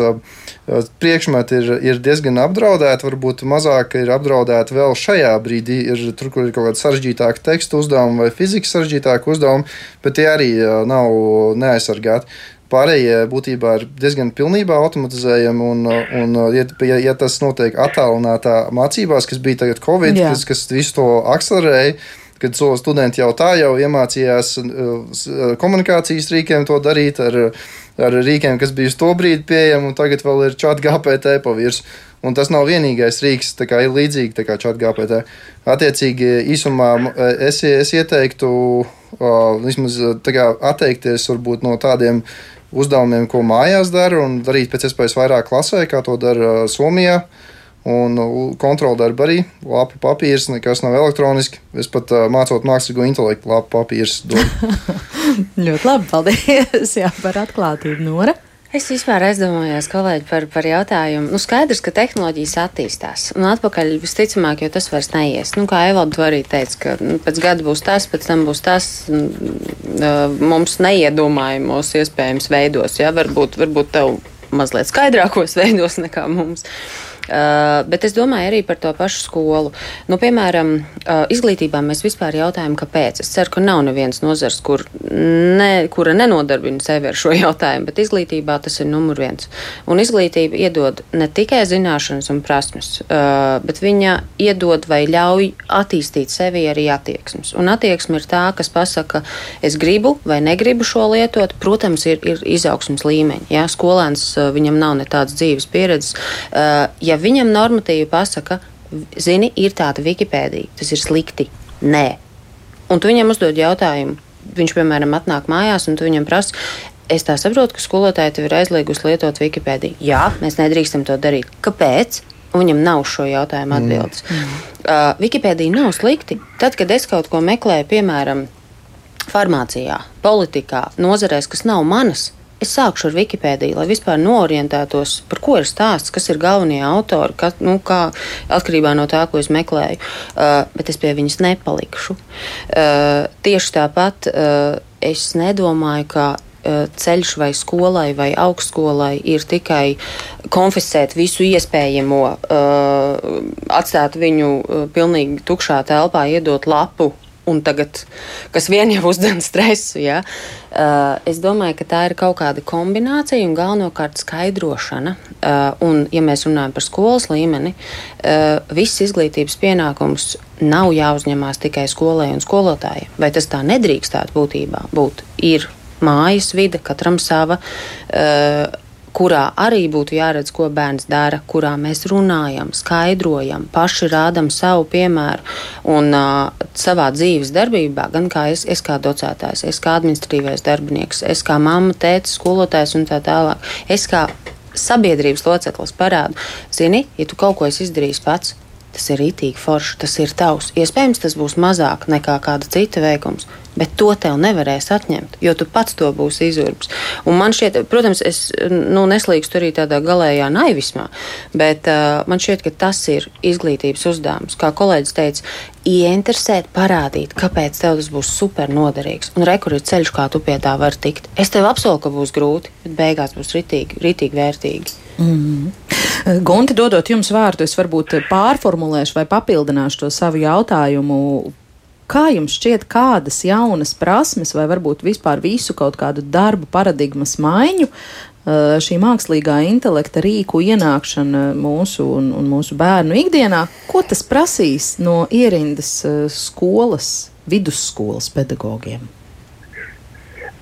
priekšmeti ir, ir diezgan apdraudēti. Varbūt mazāk ir apdraudēti vēl šajā brīdī. Ir tur, kur ir kaut kāda sarežģītāka teksta uzdevuma vai fizikas sarežģītāka uzdevuma, bet tie arī nav neaizsargāti. Pārējie būtībā ir diezgan pilnībā automatizējami, un, un ja, ja tas notiek attālinātā mācībās, kas bija tagad Covid, Jā. kas, kas visu to akcelerēja, kad so studenti jau tā jau iemācījās komunikācijas rīkiem to darīt ar, ar rīkiem, kas bija uz to brīdi pieejami, un tagad vēl ir čat GPT pavirs. Un tas nav vienīgais rīks, kā ir līdzīgi kā čat GPT. Attiecīgi, īsumā es, es ieteiktu vismaz atteikties varbūt no tādiem uzdevumiem, ko mājās dara, un darīt pēc iespējas vairāk klasē, kā to dara Somijā. Un kontrola darba arī lapa papīrs, nekas nav elektroniski. Es pat uh, mācot mākslīgo intelektu, lapa papīrs. Ļoti labi, paldies jā, par atklātību, Nora. Es vispār aizdomājos, kolēģi, par, par jautājumu. Nu, skaidrs, ka tehnoloģijas attīstās. Un atpakaļ visticamāk, jo tas vairs neies. Nu, kā Evalda arī teica, ka nu, pēc gada būs tas, pēc tam būs tas. Mums neiedomājamos iespējams veidos. Ja? Varbūt, varbūt tev mazliet skaidrākos veidos nekā mums. Uh, bet es domāju arī par to pašu skolu. Nu, piemēram, uh, izglītībā mēs vispār jautājam, kāpēc. Es ceru, ka nav nevienas nozars, kur ne, kura nenodarbina sevi ar šo jautājumu, bet izglītībā tas ir numur viens. Un izglītība iedod ne tikai zināšanas un prasmes, uh, bet viņa iedod vai ļauj attīstīt sevi arī attieksmes. Un attieksme ir tā, kas pasaka, es gribu vai negribu šo lietot. Protams, ir, ir izaugsmas līmeņi. Ja? Skolēns viņam nav ne tādas dzīves pieredzes. Ja ja viņam normatīvi pasaka, zini, ir tāda Wikipēdija, tas ir slikti. Nē. Un tu viņam uzdod jautājumu. Viņš, piemēram, atnāk mājās un tu viņam prasa, es tā saprotu, ka skolotāji tev ir aizliegusi lietot Wikipēdiju. Jā, mēs nedrīkstam to darīt. Kāpēc? Un viņam nav šo jautājumu atbildes. Mm. Uh, Wikipēdija nav slikti. Tad, kad es kaut ko meklēju, piemēram, farmācijā, politikā, nozarēs, kas nav manas, es sākšu ar Wikipēdiju, lai vispār norientētos, par ko ir stāsts, kas ir galvenie autori, ka, nu, kā atkarībā no tā, ko es meklēju. Uh, bet es pie viņas nepalikšu. Uh, tieši tāpat uh, es nedomāju, ka uh, ceļš vai skolai vai augstskolai ir tikai konfiscēt visu iespējamo, uh, atstāt viņu uh, pilnīgi tukšā telpā, iedot lapu un tagad, kas vien jau uzdevums stresu. Ja? Uh, es domāju, ka tā ir kaut kāda kombinācija un galvenokārt skaidrošana. Uh, un, ja mēs runājam par skolas līmeni, uh, viss izglītības pienākums nav jāuzņemās tikai skolai un skolotājiem. Vai tas tā nedrīkstētu būtībā būt? Ir mājas vide, katram sava. Uh, kurā arī būtu jāredz, ko bērns dara, kurā mēs runājam, skaidrojam, paši rādam savu piemēru un uh, savā dzīves darbībā, gan kā es, es kā docētājs, es kā administratīvais darbinieks, es kā mamma, tēta, skolotājs un tā tālāk. Es kā sabiedrības loceklis parādu, zini, ja tu kaut ko esi izdarījis pats, tas ir rītīgi forši, tas ir tavs. Iespējams, tas būs mazāk nekā kāda cita veikums, bet to tev nevarēs atņemt, jo tu pats to būsi izurbis. Un man šķiet, protams, es nu, neslīgstu arī tādā galējā naivismā, bet uh, man šķiet, ka tas ir izglītības uzdevums. Kā kolēģis teica, ieinteresēt, parādīt, kāpēc tev tas būs super noderīgs. Un rekur ir ceļš, kā tu pie tā vari tikt. Es tev apsolu, ka būs grūti, bet beigās būs ritīgi, ritīgi vērtīgi. Mm -hmm. Gunti, dodot jums vārdu, es varbūt pārformulēšu vai papildināšu to savu jautājumu. Kā jums šķiet, kādas jaunas prasmes, vai varbūt vispār visu kaut kādu darbu paradigmas maiņu, šī mākslīgā intelekta rīku ienākšana mūsu un, un mūsu bērnu ikdienā, ko tas prasīs no ierindas skolas, vidusskolas pedagogiem?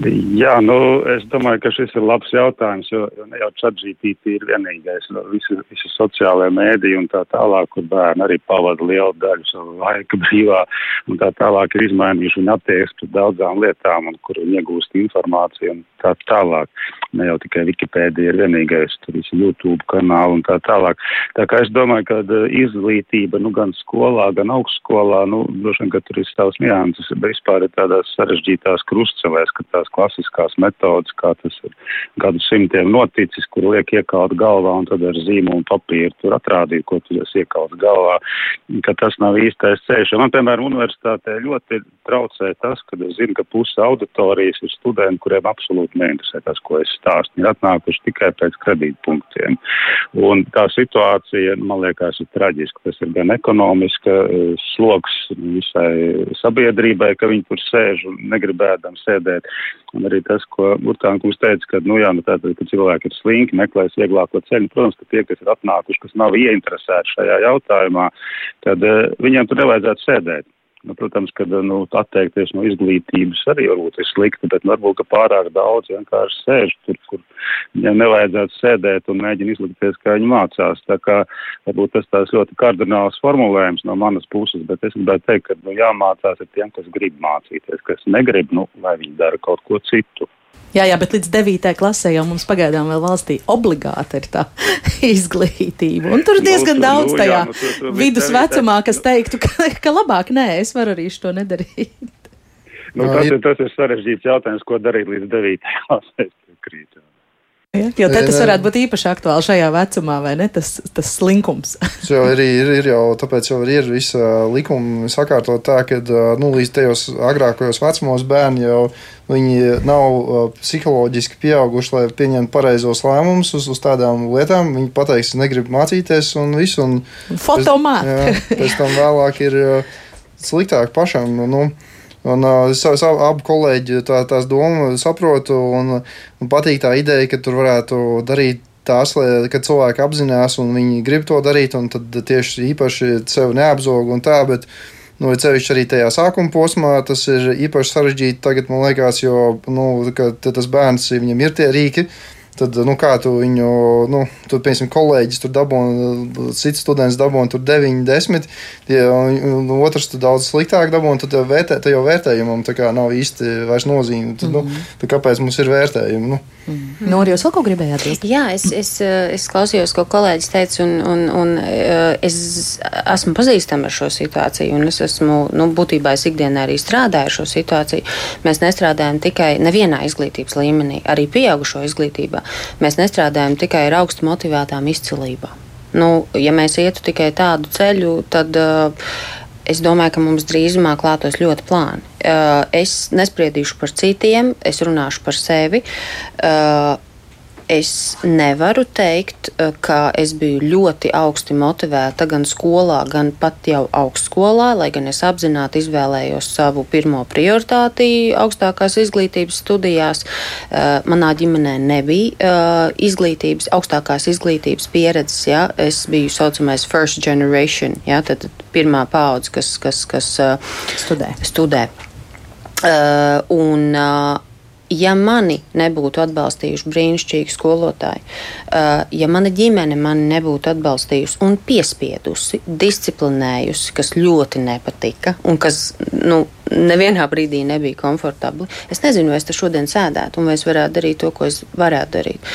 Jā, nu, es domāju, ka šis ir labs jautājums, jo, jo ne jau ChatGPT ir vienīgais, no visi, visi sociālajie mēdī un tā tālāk, kur bērni arī pavada lielu daļu savu laika brīvā un tā tālāk ir izmainījuši viņu attieksmi daudzām lietām un kur viņi iegūst informāciju un tā tālāk. Ne jau tikai Wikipēdija ir vienīgais, tur visi YouTube kanāli un tā tālāk. Tā kā es domāju, ka izglītība, nu, gan skolā, gan augstskolā, nu, droši vien, ka tur ir savs nianses, bet vispār ir tādās sarežģītās krustcelēs, ka tās klasiskās metodas, kā tas ir gadu simtiem noticis, kur liek iekalt galvā un tad ar zīmu un papīru tur atrādīt, ko tu esi iekalt galvā, ka tas nav īstais ceļš. Man, piemēram, universitātē ļoti traucē tas, ka es zinu, ka puse auditorijas ir studenti, kuriem absolūti neinteresē tas, ko es stāstu. Viņi ir atnākuši tikai pēc kredītpunktiem. Un tā situācija, man liekas, ir traģiska. Tas ir gan ekonomiska eh, sloks visai sabiedrībai, ka viņi tur sēž un negribēdam sēdēt. Un arī tas, ko Burkānkungs teica, ka, nu jā, nu tātad, ka cilvēki ir slinki, meklēs vieglāko ceļu. Protams, ka tie, kas ir atnākuši, kas nav ieinteresēti šajā jautājumā, tad uh, viņiem tur nevajadzētu sēdēt. Nu, protams, ka nu, atteikties no izglītības arī varbūt ir slikti, bet varbūt, ka pārāk daudz vienkārši sēž tur, kur viņiem nevajadzētu sēdēt un mēģina izlikties, kā viņi mācās. Tā kā varbūt tas tās ļoti kardināls formulējums no manas puses, bet es gribētu teikt, ka nu, jāmācās ir tiem, kas grib mācīties, kas negrib, nu, lai viņi dara kaut ko citu. Jā, jā, bet līdz 9. klasē jau mums pagaidām vēl valstī obligāti ir tā izglītība. Un tur ir diezgan nu, daudz tajā nu, tur, tur vidusvecumā, kas teiktu, ka, ka labāk nē, es varu arī šo nedarīt. Nu, tas, ir, tas ir sarežģīts jautājums, ko darīt līdz 9. klasē. Ja, jo tas varētu būt īpaši aktuāli šajā vecumā, vai ne? Tas, tas slinkums. jau ir, ir, ir jau, tāpēc jau ir visa likuma sakārtot tā, ka nu, līdz tajos agrākajos vecumos bērni jau viņi nav psiholoģiski pieauguši, lai pieņemtu pareizos lēmumus uz, uz tādām lietām. Viņi pateiks, es negribu mācīties un visu. Un Fotomāt. Pēc, jā, pēc tam vēlāk ir sliktāk pašam. Nu, Un uh, es savu abu kolēģi tā, tās domu saprotu un, un patīk tā ideja, ka tur varētu darīt tās, lai, kad cilvēki apzinās un viņi grib to darīt, un tad tieši īpaši sevi neapzog un tā, bet, nu, ceļš arī tajā sākuma posmā, tas ir īpaši sarežģīti tagad, man liekas, jo, nu, tas bērns, viņam ir tie rīki, Tad, nu, kā tu viņu, nu, tur, piemēram, kolēģis tur dabūna, cits students dabūna tur 9, 10, tie, un otrs tur daudz sliktāk dabūna, tad vērtē, jau vērtējumam tā kā nav īsti vairs nozīme. Tad, mm -hmm. nu, mhm. tad kāpēc mums ir vērtējumi? Nu? Mm -hmm. Nu, jūs vēl ko gribējāt teikt? Jā, es, es, es klausījos, ko kolēģis teica, un, un, un es esmu pazīstama ar šo situāciju, un es esmu, nu, būtībā es ikdienā arī strādāju ar šo situāciju. Mēs nestrādājam tikai nevienā izglītības līmenī, arī pieaugušo izglītībā mēs nestrādājam tikai ar augstu motivētām izcilībām. Nu, ja mēs ietu tikai tādu ceļu, tad uh, es domāju, ka mums drīzumā klātos ļoti plāni. Uh, es nespriedīšu par citiem, es runāšu par sevi. Uh, es nevaru teikt, eh, ka es biju ļoti augsti motivēta gan skolā, gan pat jau augstskolā, lai gan es apzināti izvēlējos savu pirmo prioritāti augstākās izglītības studijās. Eh, manā ģimenē nebija eh, izglītības, augstākās izglītības pieredzes. Ja? Es biju saucamais first generation, ja? tad pirmā paudze, kas, kas, kas studē. studē. Uh, un, uh, ja mani nebūtu atbalstījuši brīnišķīgi skolotāji, ja mana ģimene mani nebūtu atbalstījusi un piespiedusi, disciplinējusi, kas ļoti nepatika un kas nu, nevienā brīdī nebija komfortabli, es nezinu, vai es te šodien sēdētu un vai es varētu darīt to, ko es varētu darīt.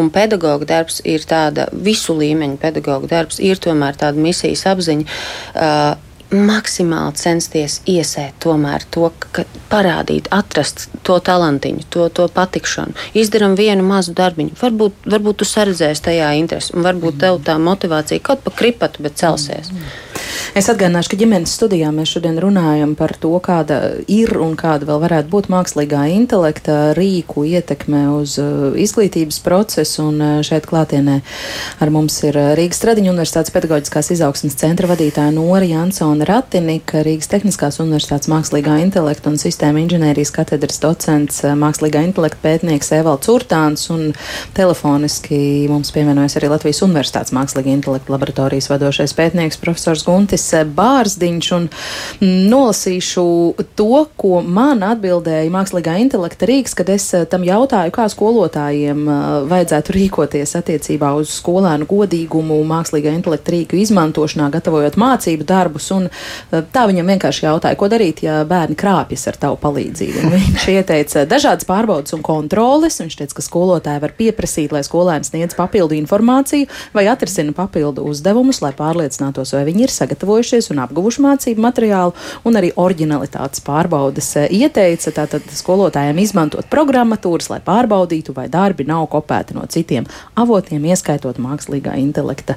Un pedagoģa darbs ir tāda visu līmeņu pedagoģa darbs, ir tomēr tāda misijas apziņa maksimāli censties iesēt tomēr to, ka parādīt, atrast to talantiņu, to, to patikšanu. Izdarām vienu mazu darbiņu. Varbūt, varbūt tu saredzēsi tajā interesi, un varbūt tev tā motivācija kaut pa kripatu, bet celsies. Mm. Es atgādināšu, ka ģimenes studijā mēs šodien runājam par to, kāda ir un kāda vēl varētu būt mākslīgā intelekta rīku ietekme uz uh, izglītības procesu. Un uh, šeit klātienē ar mums ir uh, Rīgas Stradiņu Universitātes pedagoģiskās izaugsmas centra vadītāja Nora Jansona Ratinika, Rīgas Tehniskās Universitātes mākslīgā intelekta un sistēma inženierijas katedras docents, mākslīgā intelekta pētnieks Evalds Urtāns un telefoniski mums pievienojas arī Latvijas Universitātes mākslīgā intelekta laboratorijas vadošais pētnieks profesors Guntis Mārcis Bārsdiņš un nolasīšu to, ko man atbildēja mākslīgā intelekta Rīgas, kad es eh, tam jautāju, kā skolotājiem eh, vajadzētu rīkoties attiecībā uz skolēnu godīgumu mākslīgā intelekta rīku izmantošanā, gatavojot mācību darbus. Un eh, tā viņam vienkārši jautāja, ko darīt, ja bērni krāpjas ar tavu palīdzību. Un viņš ieteica dažādas pārbaudas un kontroles. Viņš teica, ka skolotāji var pieprasīt, lai skolēns sniedz papildu informāciju vai atrisina papildu uzdevumus, lai pārliecinātos, vai viņi ir sagatavoti sagatavojušies un apguvuši mācību materiālu, un arī originalitātes pārbaudas eh, ieteica tātad skolotājiem izmantot programmatūras, lai pārbaudītu, vai darbi nav kopēti no citiem avotiem, ieskaitot mākslīgā intelekta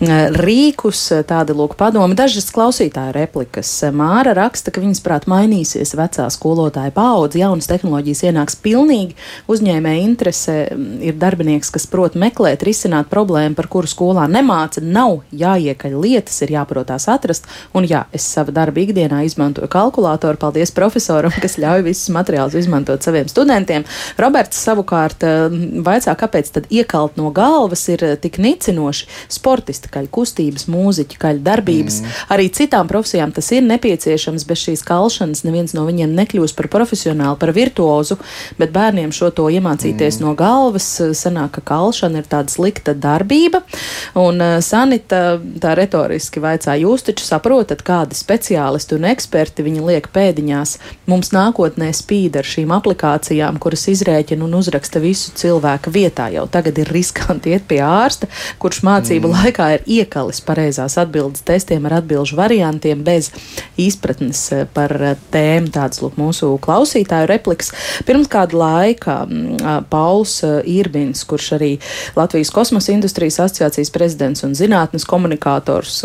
eh, rīkus. Tāda lūk padoma. Dažas klausītāju replikas. Māra raksta, ka viņas prāt mainīsies vecā skolotāja paudze, jaunas tehnoloģijas ienāks pilnīgi, uzņēmēja interese ir darbinieks, kas prot meklēt, risināt problēmu, par kuru skolā nemāca, nav jāiekaļ lietas, ir jāprotās atrast. Un jā, es savā darba ikdienā izmantoju kalkulātoru. Paldies profesoram, kas ļauj visus materiālus izmantot saviem studentiem. Roberts savukārt eh, vaicā, kāpēc tad iekalt no galvas ir eh, tik nicinoši sportisti, kaļ kustības, mūziķi, kaļ darbības. Mm. Arī citām profesijām tas ir nepieciešams. Bez šīs kalšanas neviens no viņiem nekļūs par profesionālu, par virtuozu, bet bērniem šo to iemācīties mm. no galvas eh, sanāk, ka kalšana ir tāda slikta darbība. Un Sanita tā retoriski vaicā, jūs taču saprotat, kādi speciālisti un eksperti viņi liek pēdiņās. Mums nākotnē spīd ar šīm aplikācijām, kuras izrēķina un uzraksta visu cilvēku vietā. Jau tagad ir riskanti iet pie ārsta, kurš mācību mm. laikā ir iekalis pareizās atbildes testiem ar atbilžu variantiem bez izpratnes eh, par eh, tēmu. Tāds lūk mūsu klausītāju repliks. Pirms kāda laika mm, Pauls Irbins, kurš arī Latvijas kosmosa industrijas asociācijas prezidents un zinātnes komunikators,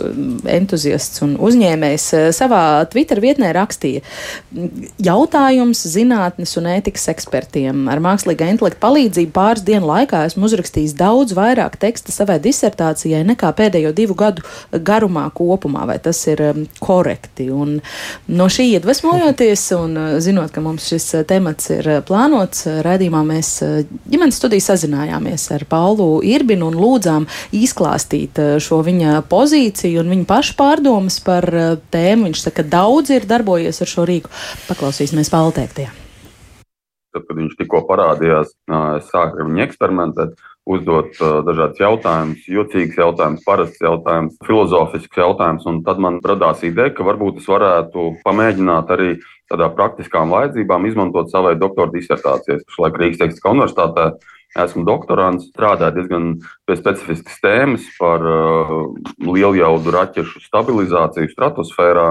entuziasts, entuziasts un uzņēmējs eh, savā Twitter vietnē rakstīja: Jautājums zinātnes un ētikas ekspertiem. Ar mākslīgā intelekta palīdzību pāris dienu laikā esmu uzrakstījis daudz vairāk teksta savai disertācijai nekā pēdējo divu gadu garumā kopumā. Vai tas ir korekti? Un no šī iedvesmojoties un uh, zinot, ka mums šis uh, temats ir plānots, raidījumā mēs ģimenes studiju sazinājāmies ar Paulu Irbinu un lūdzām izklāstīt šo viņa pozīciju un viņa pašu pārdomas par eh, tēmu. Viņš saka, ka daudz ir darbojies ar šo rīku. Paklausīsimies Palteiktajā. Tad, kad viņš tikko parādījās, es sāku ar viņu eksperimentēt, uzdot dažādus jautājumus, jocīgus jautājumus, parastus jautājumus, filozofiskus jautājumus. Tad man radās ideja, ka varbūt es varētu pamēģināt arī tādā praktiskām vajadzībām izmantot savai doktora disertācijai. Pašlaik Rīgas Tehniskā universitātē Esmu doktorants, strādāju diezgan pie specifiskas tēmas par uh, lieljaudu raķešu stabilizāciju stratosfērā.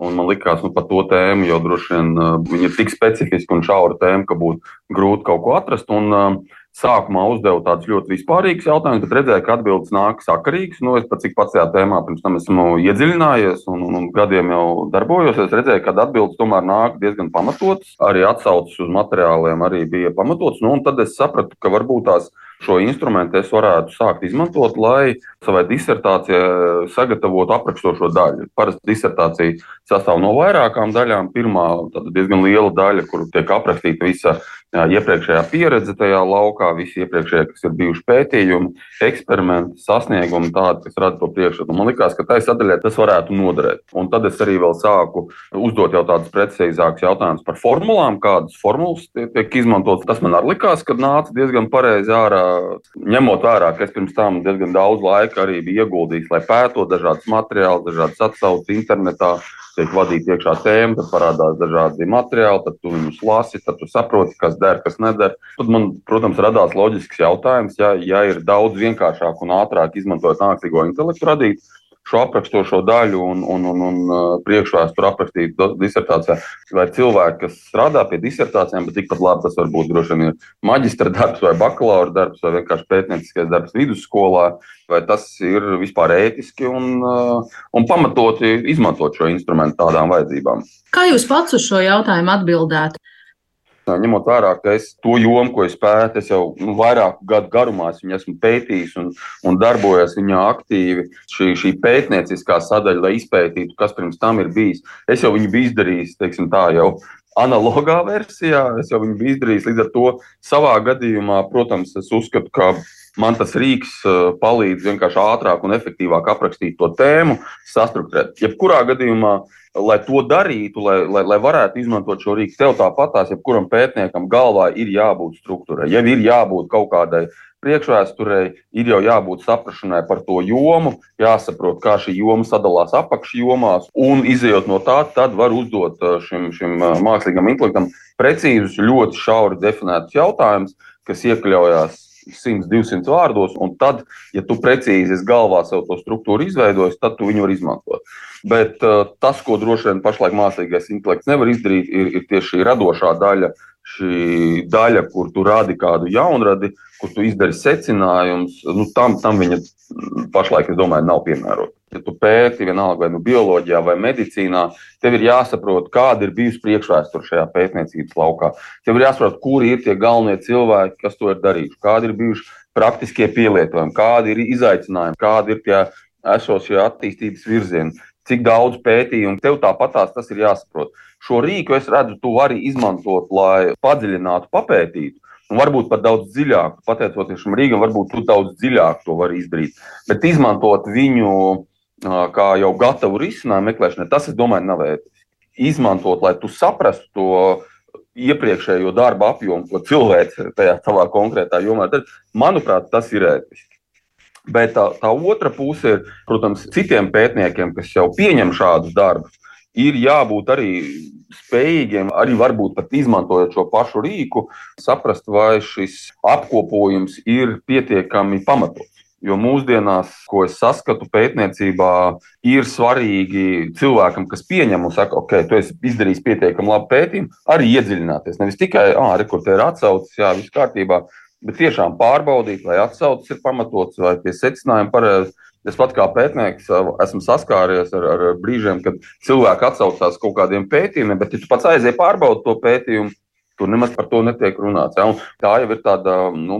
Un man liekas, nu, par to tēmu jau droši vien uh, ir tik specifiska un šaura tēma, ka būtu grūti kaut ko atrast. Un, uh, Sākumā uzdevu tādus ļoti vispārīgus jautājumus, bet redzēju, ka atbildes nāk sakarīgas. Nu, es pat cik pats tajā tēmā pirms tam esmu iedziļinājies un, un, un gadiem jau darbojos. Es redzēju, ka atbildes tomēr nāk diezgan pamatotas. Arī atsauces uz materiāliem arī bija pamatotas. Nu, tad es sapratu, ka varbūt tās šo instrumentu es varētu sākt izmantot, lai savai disertācijai sagatavotu aprakstošo daļu. Parasti disertācija sastāv no vairākām daļām. Pirmā diezgan liela daļa, kur tiek aprakstīta visa iepriekšējā pieredze tajā laukā, visi iepriekšējie, kas ir bijuši pētījumi, eksperimenti, sasniegumi, tādi, kas rada to priekšstatu. Man liekas, ka tai sadaļai tas varētu noderēt. Un tad es arī vēl sāku uzdot jau tādus precīzākus jautājumus par formulām, kādas formulas tiek izmantotas. Tas man arī likās, ka nāca diezgan pareizi ārā, ņemot vērā, ka es pirms tam diezgan daudz laika arī biju ieguldījis, lai pētot dažādas materiālus, dažādas atsauces internetā tiek vadīta iekšā tēma, tad parādās dažādi materiāli, tad tu viņus lasi, tad tu saproti, kas der, kas neder. Tad man, protams, radās loģisks jautājums, ja, ja ir daudz vienkāršāk un ātrāk izmantojot nākslīgo intelektu radīt šo aprakstošo daļu un, un, un, un uh, priekšvēsturi aprakstīt disertācijā. Vai cilvēki, kas strādā pie disertācijām, bet tikpat labi tas var būt droši vien maģistra darbs vai bakalaura darbs vai vienkārši pētnieciskais darbs vidusskolā, vai tas ir vispār ētiski un, uh, un pamatoti izmantot šo instrumentu tādām vajadzībām. Kā jūs pats uz šo jautājumu atbildētu? Ņemot vērā, ka es to jomu, ko es pētu, es jau nu, vairāku gadu garumā es esmu pētījis un, un darbojies viņā aktīvi. Šī, šī pētnieciskā sadaļa, lai izpētītu, kas pirms tam ir bijis, es jau viņu biju izdarījis, teiksim, tā jau. Analogā versijā es jau viņu biju izdarījis. Līdz ar to savā gadījumā, protams, es uzskatu, ka man tas rīks uh, palīdz vienkārši ātrāk un efektīvāk aprakstīt to tēmu, sastruktūrēt. Jebkurā gadījumā lai to darītu, lai, lai, lai varētu izmantot šo rīku, tev tāpatās, jebkuram pētniekam galvā ir jābūt struktūrai, jau ir jābūt kaut kādai priekšvēsturei, ir jau jābūt saprašanai par to jomu, jāsaprot, kā šī joma sadalās apakšjomās, un izējot no tā, tad var uzdot uh, šim, šim uh, mākslīgam intelektam precīzus, ļoti šauri definētus jautājumus, kas iekļaujās 100, 200 vārdos, un tad, ja tu precīzi galvā sev to struktūru izveidojis, tad tu viņu vari izmantot. Bet uh, tas, ko droši vien pašlaik mākslīgais intelekts nevar izdarīt, ir, ir tieši šī radošā daļa, šī daļa, kur tu rādi kādu jaunradi, kur tu izdari secinājumus. Nu, tam, tam viņa pašlaik, es domāju, nav piemērota. Ja tu pēti vienalga vai nu bioloģijā vai medicīnā, tev ir jāsaprot, kāda ir bijusi priekšvēsture šajā pētniecības laukā. Tev ir jāsaprot, kuri ir tie galvenie cilvēki, kas to ir darījuši, kādi ir bijuši praktiskie pielietojumi, kādi ir izaicinājumi, kādi ir tie esošie attīstības virzieni, cik daudz pētījumu tev tāpatās tas ir jāsaprot. Šo rīku es redzu, tu vari izmantot, lai padziļinātu, papētītu. Un varbūt pat daudz dziļāk, pateicoties šim rīkam, varbūt tu daudz dziļāk to vari izdarīt. Bet izmantot viņu kā jau gatavu risinājumu meklēšanai, tas, domāju, nav ētiski. Izmantot, lai tu saprastu to iepriekšējo darba apjomu, ko cilvēks tajā savā konkrētā jomā dara, manuprāt, tas ir ētiski. Bet tā, tā otra puse ir, protams, citiem pētniekiem, kas jau pieņem šādus darbus, ir jābūt arī spējīgiem, arī varbūt pat izmantojot šo pašu rīku, saprast, vai šis apkopojums ir pietiekami pamatots. Jo mūsdienās, ko es saskatu pētniecībā, ir svarīgi cilvēkam, kas pieņem un saka, ok, tu esi izdarījis pietiekami labu pētījumu, arī iedziļināties. Nevis tikai, ah, rekurors ir atsaucis, jā, viss kārtībā, bet tiešām pārbaudīt, vai atsaucis ir pamatots, vai tie secinājumi pareizi. Es pat kā pētnieks esmu saskāries ar, ar brīžiem, kad cilvēki atsaucās kaut kādiem pētījumiem, bet, ja tu pats aizies pārbaudīt to pētījumu, Tur nemaz par to netiek runāts. Ja? Un tā jau ir tāda nu,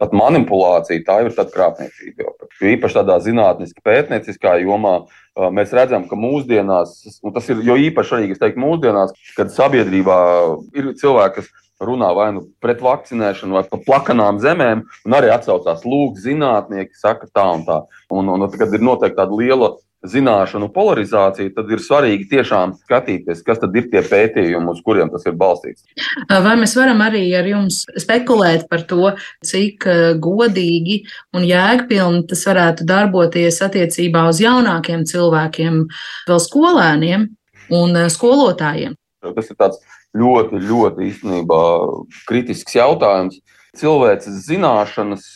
pat manipulācija, tā jau ir tāda krāpniecība. Īpaši tādā zinātniskā, pētnieciskā jomā mēs redzam, ka mūsdienās, un tas ir jo īpaši arī teiktu, mūsdienās, kad sabiedrībā ir cilvēki, kas runā vai nu pret vakcinēšanu, vai par plakanām zemēm, un arī atsaucās lūk, zinātnieki saka tā un tā. Un, un, un kad ir noteikti tāda liela zināšanu polarizāciju, tad ir svarīgi tiešām skatīties, kas tad ir tie pētījumi, uz kuriem tas ir balstīts. Vai mēs varam arī ar jums spekulēt par to, cik godīgi un jēgpilni tas varētu darboties attiecībā uz jaunākiem cilvēkiem, vēl skolēniem un skolotājiem? Tas ir tāds ļoti, ļoti īstenībā kritisks jautājums. Cilvēces zināšanas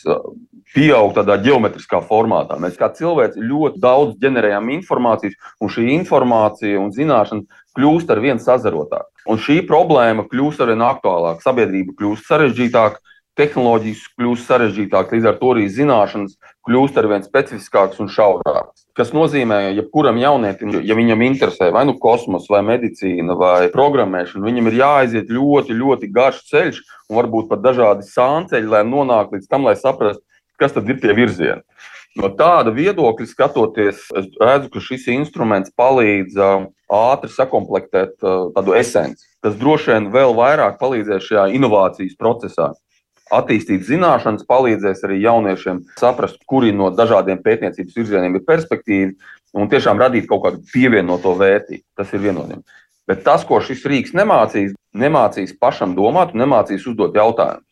pieaug tādā geometriskā formātā. Mēs kā cilvēki ļoti daudz ģenerējam informācijas, un šī informācija un zināšana kļūst ar vien sazarotāka. Un šī problēma kļūst ar vien aktuālāka, sabiedrība kļūst sarežģītāka, tehnoloģijas kļūst sarežģītākas, līdz ar to arī zināšanas kļūst ar vien specifiskākas un šaurākas. Tas nozīmē, ka jebkuram jaunietim, ja viņam interesē vai nu kosmos, vai medicīna, vai programmēšana, viņam ir jāaiziet ļoti, ļoti garš ceļš, un varbūt pat dažādi sānceļi, lai nonāktu līdz tam, lai saprastu, kas tad ir tie virzieni. No tāda viedokļa skatoties, es redzu, ka šis instruments palīdz ātri sakomplektēt tādu esenci. Tas droši vien vēl vairāk palīdzēs šajā inovācijas procesā. Attīstīt zināšanas, palīdzēs arī jauniešiem saprast, kuri no dažādiem pētniecības virzieniem ir perspektīvi un tiešām radīt kaut kādu pievienoto vērtību. Tas ir vienotiem. Bet tas, ko šis rīks nemācīs, nemācīs pašam domāt un nemācīs uzdot jautājumus.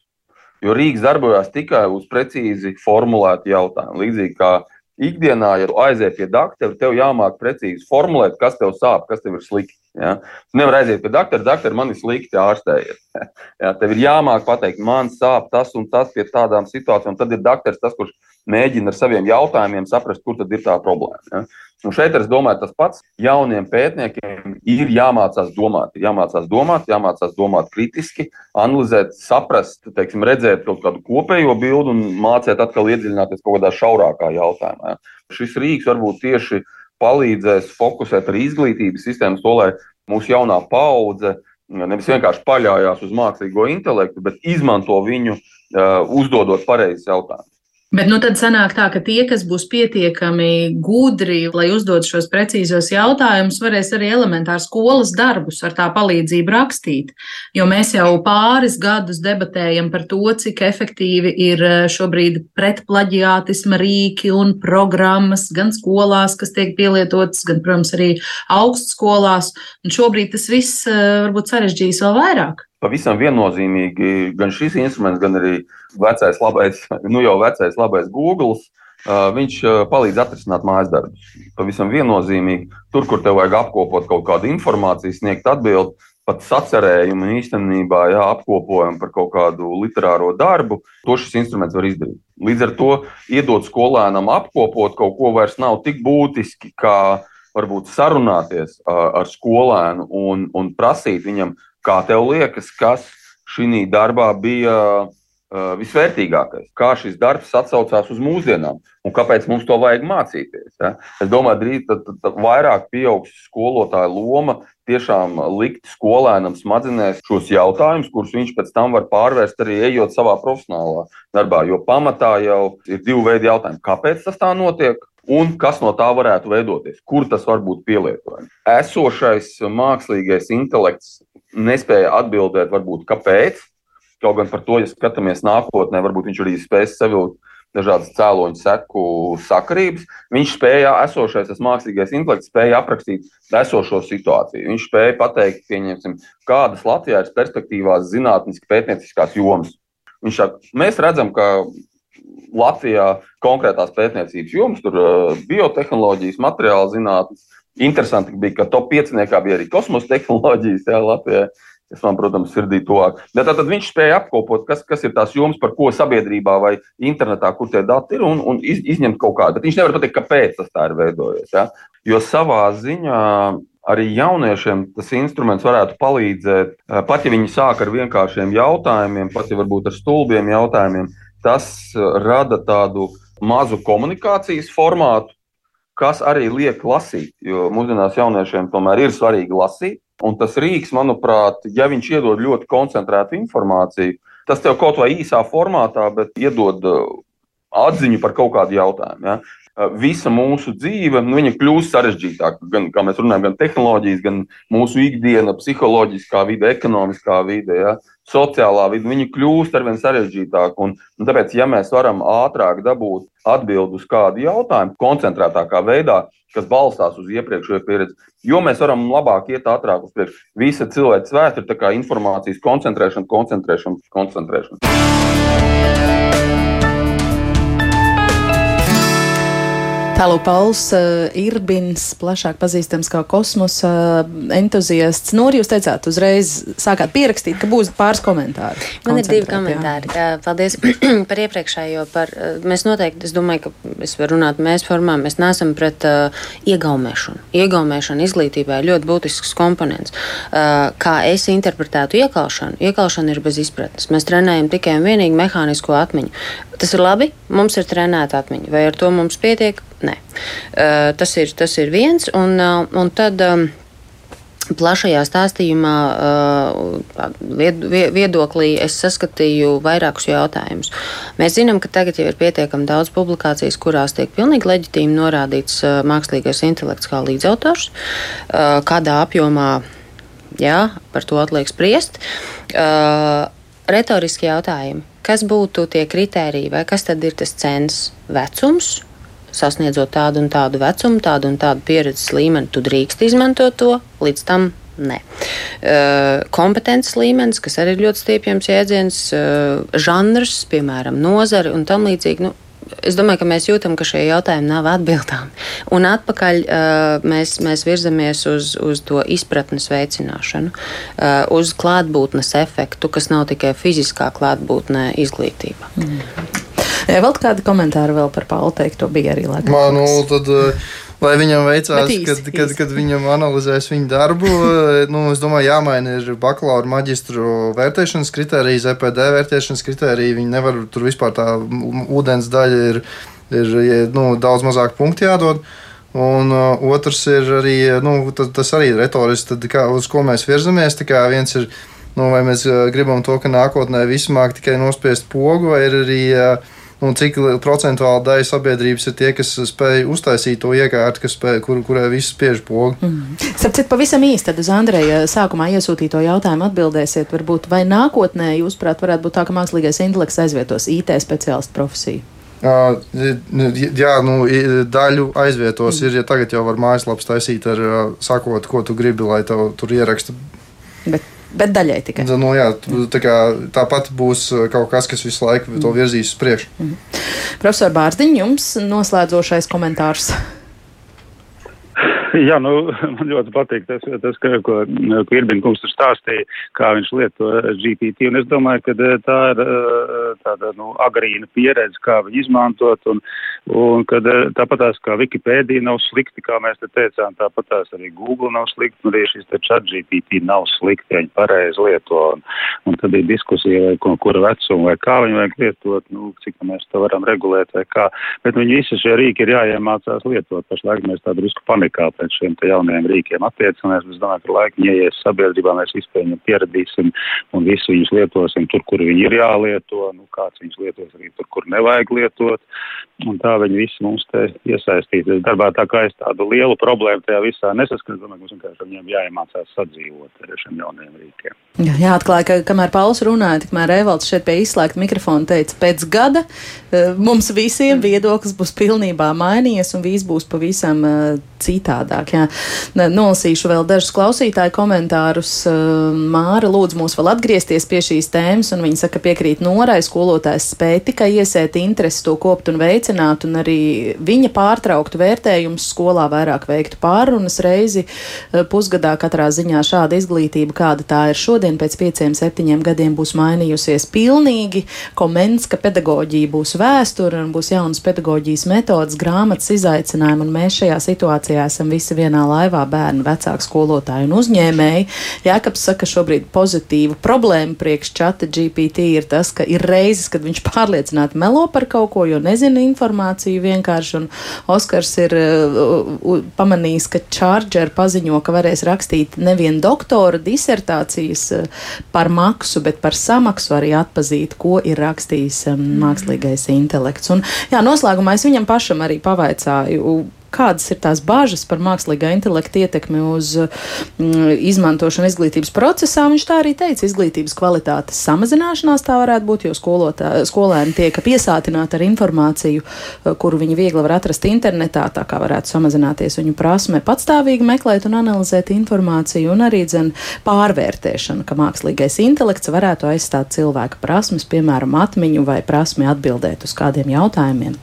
Jo Rīgas darbojas tikai uz precīzi formulētu jautājumu. Līdzīgi kā ikdienā, ja tu aizies pie doktora, tev jāmāk precīzi formulēt, kas tev sāp, kas tev ir slikti. Ja? Tu nevari aiziet pie doktora, doktora, man ir slikti ārstējiet. Ja? Tev ir jāmāk pateikt, man sāp tas un tas pie tādām situācijām. Tad ir doktors, tas, kurš mēģina ar saviem jautājumiem saprast, kur tad ir tā problēma. Ja? Un šeit es domāju, tas pats jauniem pētniekiem ir jāmācās domāt. Jāmācās domāt, jāmācās domāt kritiski, analizēt, saprast, teiksim, redzēt kaut kādu kopējo bildi un mācīt atkal iedziļināties kaut kādā šaurākā jautājumā. Šis rīks varbūt tieši palīdzēs fokusēt arī izglītības sistēmas to, lai mūsu jaunā paudze nevis vienkārši paļaujas uz mākslīgo intelektu, bet izmanto viņu, uh, uzdodot pareizus jautājumus. Bet nu tad sanāk tā, ka tie, kas būs pietiekami gudri, lai uzdod šos precīzos jautājumus, varēs arī elementāri skolas darbus ar tā palīdzību rakstīt. Jo mēs jau pāris gadus debatējam par to, cik efektīvi ir eh, šobrīd pretplaģiātisma rīki un programmas gan skolās, kas tiek pielietotas, gan, protams, arī augstskolās. Un šobrīd tas viss eh, varbūt sarežģīs vēl vairāk pavisam viennozīmīgi gan šis instruments, gan arī vecais, labais, nu jau vecais, labais Google. Viņš palīdz atrisināt mājas darbus. Pavisam viennozīmīgi, tur, kur tev vajag apkopot kaut kādu informāciju, sniegt atbildi, pat sacerējumu īstenībā jā, apkopojumu par kaut kādu literāro darbu, to šis instruments var izdarīt. Līdz ar to iedot skolēnam apkopot kaut ko vairs nav tik būtiski, kā varbūt sarunāties ar skolēnu un, un prasīt viņam, Kā tev liekas, kas šī darbā bija visvērtīgākais? Kā šis darbs atsaucās uz mūsdienām un kāpēc mums to vajag mācīties? Ja? Es domāju, drīz tad, tad, tad vairāk pieaugs skolotāja loma tiešām likt skolēnam smadzenēs šos jautājumus, kurus viņš pēc tam var pārvērst arī ejot savā profesionālā darbā. Jo pamatā jau ir divi veidi jautājumi. Kāpēc tas tā notiek? un kas no tā varētu veidoties, kur tas var būt pielietojams. Esošais mākslīgais intelekts nespēja atbildēt, varbūt kāpēc. Kaut gan par to, ja skatāmies nākotnē, varbūt viņš arī spēs savilkt dažādas cēloņu seku sakarības. Viņš spēja, esošais tas mākslīgais intelekts, spēja aprakstīt esošo situāciju. Viņš spēja pateikt, pieņemsim, kādas Latvijā ir perspektīvās zinātniski pētnieciskās jomas. Viņš mēs redzam, ka Latvijā konkrētās pētniecības jomas, tur biotehnoloģijas, materiāla zinātnes, Interesanti bija, ka top 5 bija arī kosmosa tehnoloģijas jā, Latvijā. Tas man, protams, sirdī tuvāk. Bet tad viņš spēja apkopot, kas, kas ir tās jomas, par ko sabiedrībā vai internetā, kur tie dati ir, un, un iz, izņemt kaut kādu. Bet viņš nevar pateikt, kāpēc tas tā ir veidojies. Ja? Jo savā ziņā arī jauniešiem tas instruments varētu palīdzēt, pat ja viņi sāk ar vienkāršiem jautājumiem, pat ja varbūt ar stulbiem jautājumiem, tas rada tādu mazu komunikācijas formātu, kas arī liek lasīt, jo mūsdienās jauniešiem tomēr ir svarīgi lasīt. Un tas rīks, manuprāt, ja viņš iedod ļoti koncentrētu informāciju, tas tev kaut vai īsā formātā, bet iedod uh, atziņu par kaut kādu jautājumu. Ja? Uh, visa mūsu dzīve nu, kļūst sarežģītāka. Gan, kā mēs runājam, gan tehnoloģijas, gan mūsu ikdiena, psiholoģiskā vide, ekonomiskā vide. Ja? sociālā vide, viņi kļūst ar vien sarežģītāki. Un, un tāpēc, ja mēs varam ātrāk dabūt atbildi uz kādu jautājumu, koncentrētākā veidā, kas balstās uz iepriekšējo pieredzi, jo mēs varam labāk iet ātrāk uz priekšu. Visa cilvēks vēsture ir informācijas koncentrēšana, koncentrēšana, koncentrēšana. Tālāk Pauls uh, Irbins, plašāk pazīstams kā kosmosa uh, entuziasts. Nu, jūs teicāt, uzreiz sākāt pierakstīt, ka būs pāris komentāri. Man ir divi komentāri. Jā. Paldies par iepriekšējo. Par, mēs noteikti, es domāju, ka es varu runāt mēs formā, mēs neesam pret uh, iegaumēšanu. Iegaumēšana izglītībā ir ļoti būtisks komponents. Uh, kā es interpretētu iekaušanu, iekaušana ir bez izpratnes. Mēs trenējam tikai un vienīgi mehānisko atmiņu. Tas ir labi, mums ir trenēta atmiņa. Vai ar to mums pietiek? Nē. Tas, ir, tas ir viens. Un, un tad. Plašajā stāstījumā, viedoklī, es saskatīju vairākus jautājumus. Mēs zinām, ka tagad jau ir pietiekami daudz publikācijas, kurās tiek pilnīgi leģitīmi norādīts mākslīgais intelekts kā līdzautors, kādā apjomā. Jā, par to atliek spriest. Retoriski jautājumi. Kas būtu tie kritēriji, vai kas tad ir tas cens vecums, sasniedzot tādu un tādu vecumu, tādu un tādu pieredzes līmeni, tu drīkst izmantot to, līdz tam Nē. Uh, kompetences līmenis, kas arī ir ļoti stiepjams jēdziens, uh, žanrs, piemēram, nozare un tam līdzīgi. Nu, es domāju, ka mēs jūtam, ka šie jautājumi nav atbildāmi. Un atpakaļ uh, mēs, mēs virzamies uz, uz to izpratnes veicināšanu, uh, uz klātbūtnes efektu, kas nav tikai fiziskā klātbūtne izglītība. Mm. Ja, vēl kādi komentāri vēl par Pauli teikto bija arī laikam. Man, nu, tad, Lai viņam veicās, īsti, kad, īsti. kad, kad viņam analizēs viņa darbu, nu, es domāju, jāmaina ir bakalaura maģistru vērtēšanas kritērija, ZPD vērtēšanas kritērija. Viņi nevar tur vispār tā ūdens daļa ir, ir nu, daudz mazāk punktu jādod. Un uh, otrs ir arī, nu, tas, tas arī ir retorisks, tad kā, uz ko mēs virzamies. Viens ir, nu, vai mēs uh, gribam to, ka nākotnē viss māk tikai nospiest pogu, vai ir arī uh, un cik procentuāla daļa sabiedrības ir tie, kas spēj uztaisīt to iekārtu, spēj, kur, kurai viss spiež pogu. Mm. Starp citu, pavisam īsti tad uz Andreja sākumā iesūtīto jautājumu atbildēsiet, varbūt vai nākotnē, jūsuprāt, varētu būt tā, ka mākslīgais intelekts aizvietos IT speciālistu profesiju? Uh, jā, nu, daļu aizvietos mm. ir, ja tagad jau var mājaslapas taisīt ar sakot, ko tu gribi, lai tev tur ieraksta. Bet bet daļai tikai. Nu, jā, tā kā, tāpat būs uh, kaut kas, kas visu laiku to virzīs uz priekšu. Mm. Profesor Bārziņ, jums noslēdzošais komentārs. Jā, nu, man ļoti patīk tas, tas ka, ko, ko Irbina kungs tur stāstīja, kā viņš lieto GPT. Un es domāju, ka eh, tā ir eh, tāda nu, agrīna pieredze, kā viņu izmantot. Un, un kad eh, tāpatās kā Wikipēdija nav slikti, kā mēs te teicām, tāpatās arī Google nav slikti, un arī šis te chat GPT nav slikti, ja viņi pareizi lieto. Un, un tad ir diskusija, vai ko, kura vecuma, vai kā viņu vajag lietot, nu, cik mēs to varam regulēt, vai kā. Bet viņi visi šie rīki ir jāiemācās lietot. Pašlaik mēs tādu risku panikā pēc šiem jaunajiem rīkiem attiecamies. Es domāju, ka laika ieies sabiedrībā mēs vispār viņu pieradīsim un visu viņus lietosim tur, kur viņi ir jālieto, nu, kāds viņus lietos arī tur, kur nevajag lietot. Un tā viņi visi mums te iesaistīsies darbā. Tā kā es tādu lielu problēmu tajā visā nesaskatu, domāju, ka mums vienkārši viņiem jāiemācās sadzīvot ar šiem jaunajiem rīkiem. Jā, jāatklāja, ka kamēr Pauls runāja, tikmēr Evalds šeit pie izslēgta mikrofona teica, pēc gada eh, mums visiem viedoklis būs pilnībā mainījies un viss būs pavisam uh, citādāk. Jā. Nolasīšu vēl dažus klausītāju komentārus. Māra lūdz mūs vēl atgriezties pie šīs tēmas, un viņa saka, piekrīt Norai, skolotājs spēja tikai iesēt interesi to kopt un veicināt, un arī viņa pārtrauktu vērtējumus skolā vairāk veiktu pārunas reizi pusgadā katrā ziņā šāda izglītība, kāda tā ir šodien, pēc pieciem, septiņiem gadiem būs mainījusies pilnīgi. Koments, ka pedagoģija būs vēsture un būs jaunas pedagoģijas metodas, grāmatas izaicinājumi, un mēs šajā situācijā esam visi vienā laivā - bērni, vecāki, skolotāji un uzņēmēji. Jēkabs saka, šobrīd pozitīva problēma priekš čata GPT ir tas, ka ir reizes, kad viņš pārliecināti melo par kaut ko, jo nezina informāciju vienkārši, un Oskars ir uh, pamanījis, ka Charger paziņo, ka varēs rakstīt nevien doktora disertācijas uh, par maksu, bet par samaksu arī atpazīt, ko ir rakstījis um, mākslīgais intelekts. Un, jā, noslēgumā es viņam pašam arī pavaicāju, kādas ir tās bāžas par mākslīgā intelekta ietekmi uz mm, izmantošanu izglītības procesā. Viņš tā arī teica, izglītības kvalitātes samazināšanās tā varētu būt, jo skolotā, skolēni tiek piesātināti ar informāciju, eh, kuru viņi viegli var atrast internetā, tā kā varētu samazināties viņu prasme patstāvīgi meklēt un analizēt informāciju, un arī dzen pārvērtēšana, ka mākslīgais intelekts varētu aizstāt cilvēka prasmes, piemēram, atmiņu vai prasmi atbildēt uz kādiem jautājumiem.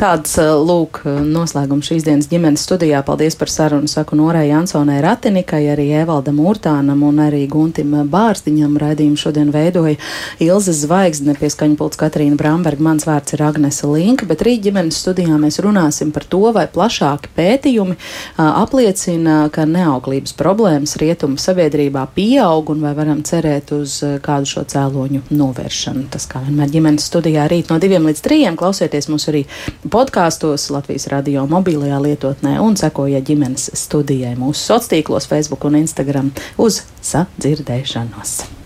Tāds, eh, lūk, noslēgums šīs dienas ģimenes studijā. Paldies par sarunu, saku Norai Jansonai Ratinikai, arī Evaldam Urtānam un arī Guntim Bārstiņam. Raidījumu šodien veidoja Ilze Zvaigzne, pieskaņu pults Katrīna Bramberga, mans vārds ir Agnese Linka, bet rīt ģimenes studijā mēs runāsim par to, vai plašāki pētījumi apliecina, ka neauglības problēmas rietumu sabiedrībā pieaug un vai varam cerēt uz kādu šo cēloņu novēršanu. Tas kā vienmēr ģimenes studijā rīt no diviem līdz trījiem klausieties mūs arī podkāstos Latvijas radio mobīlajā mobilajā lietotnē un sekojiet ģimenes studijai mūsu sociālos tīklos, Facebook un Instagram uz sadzirdēšanos.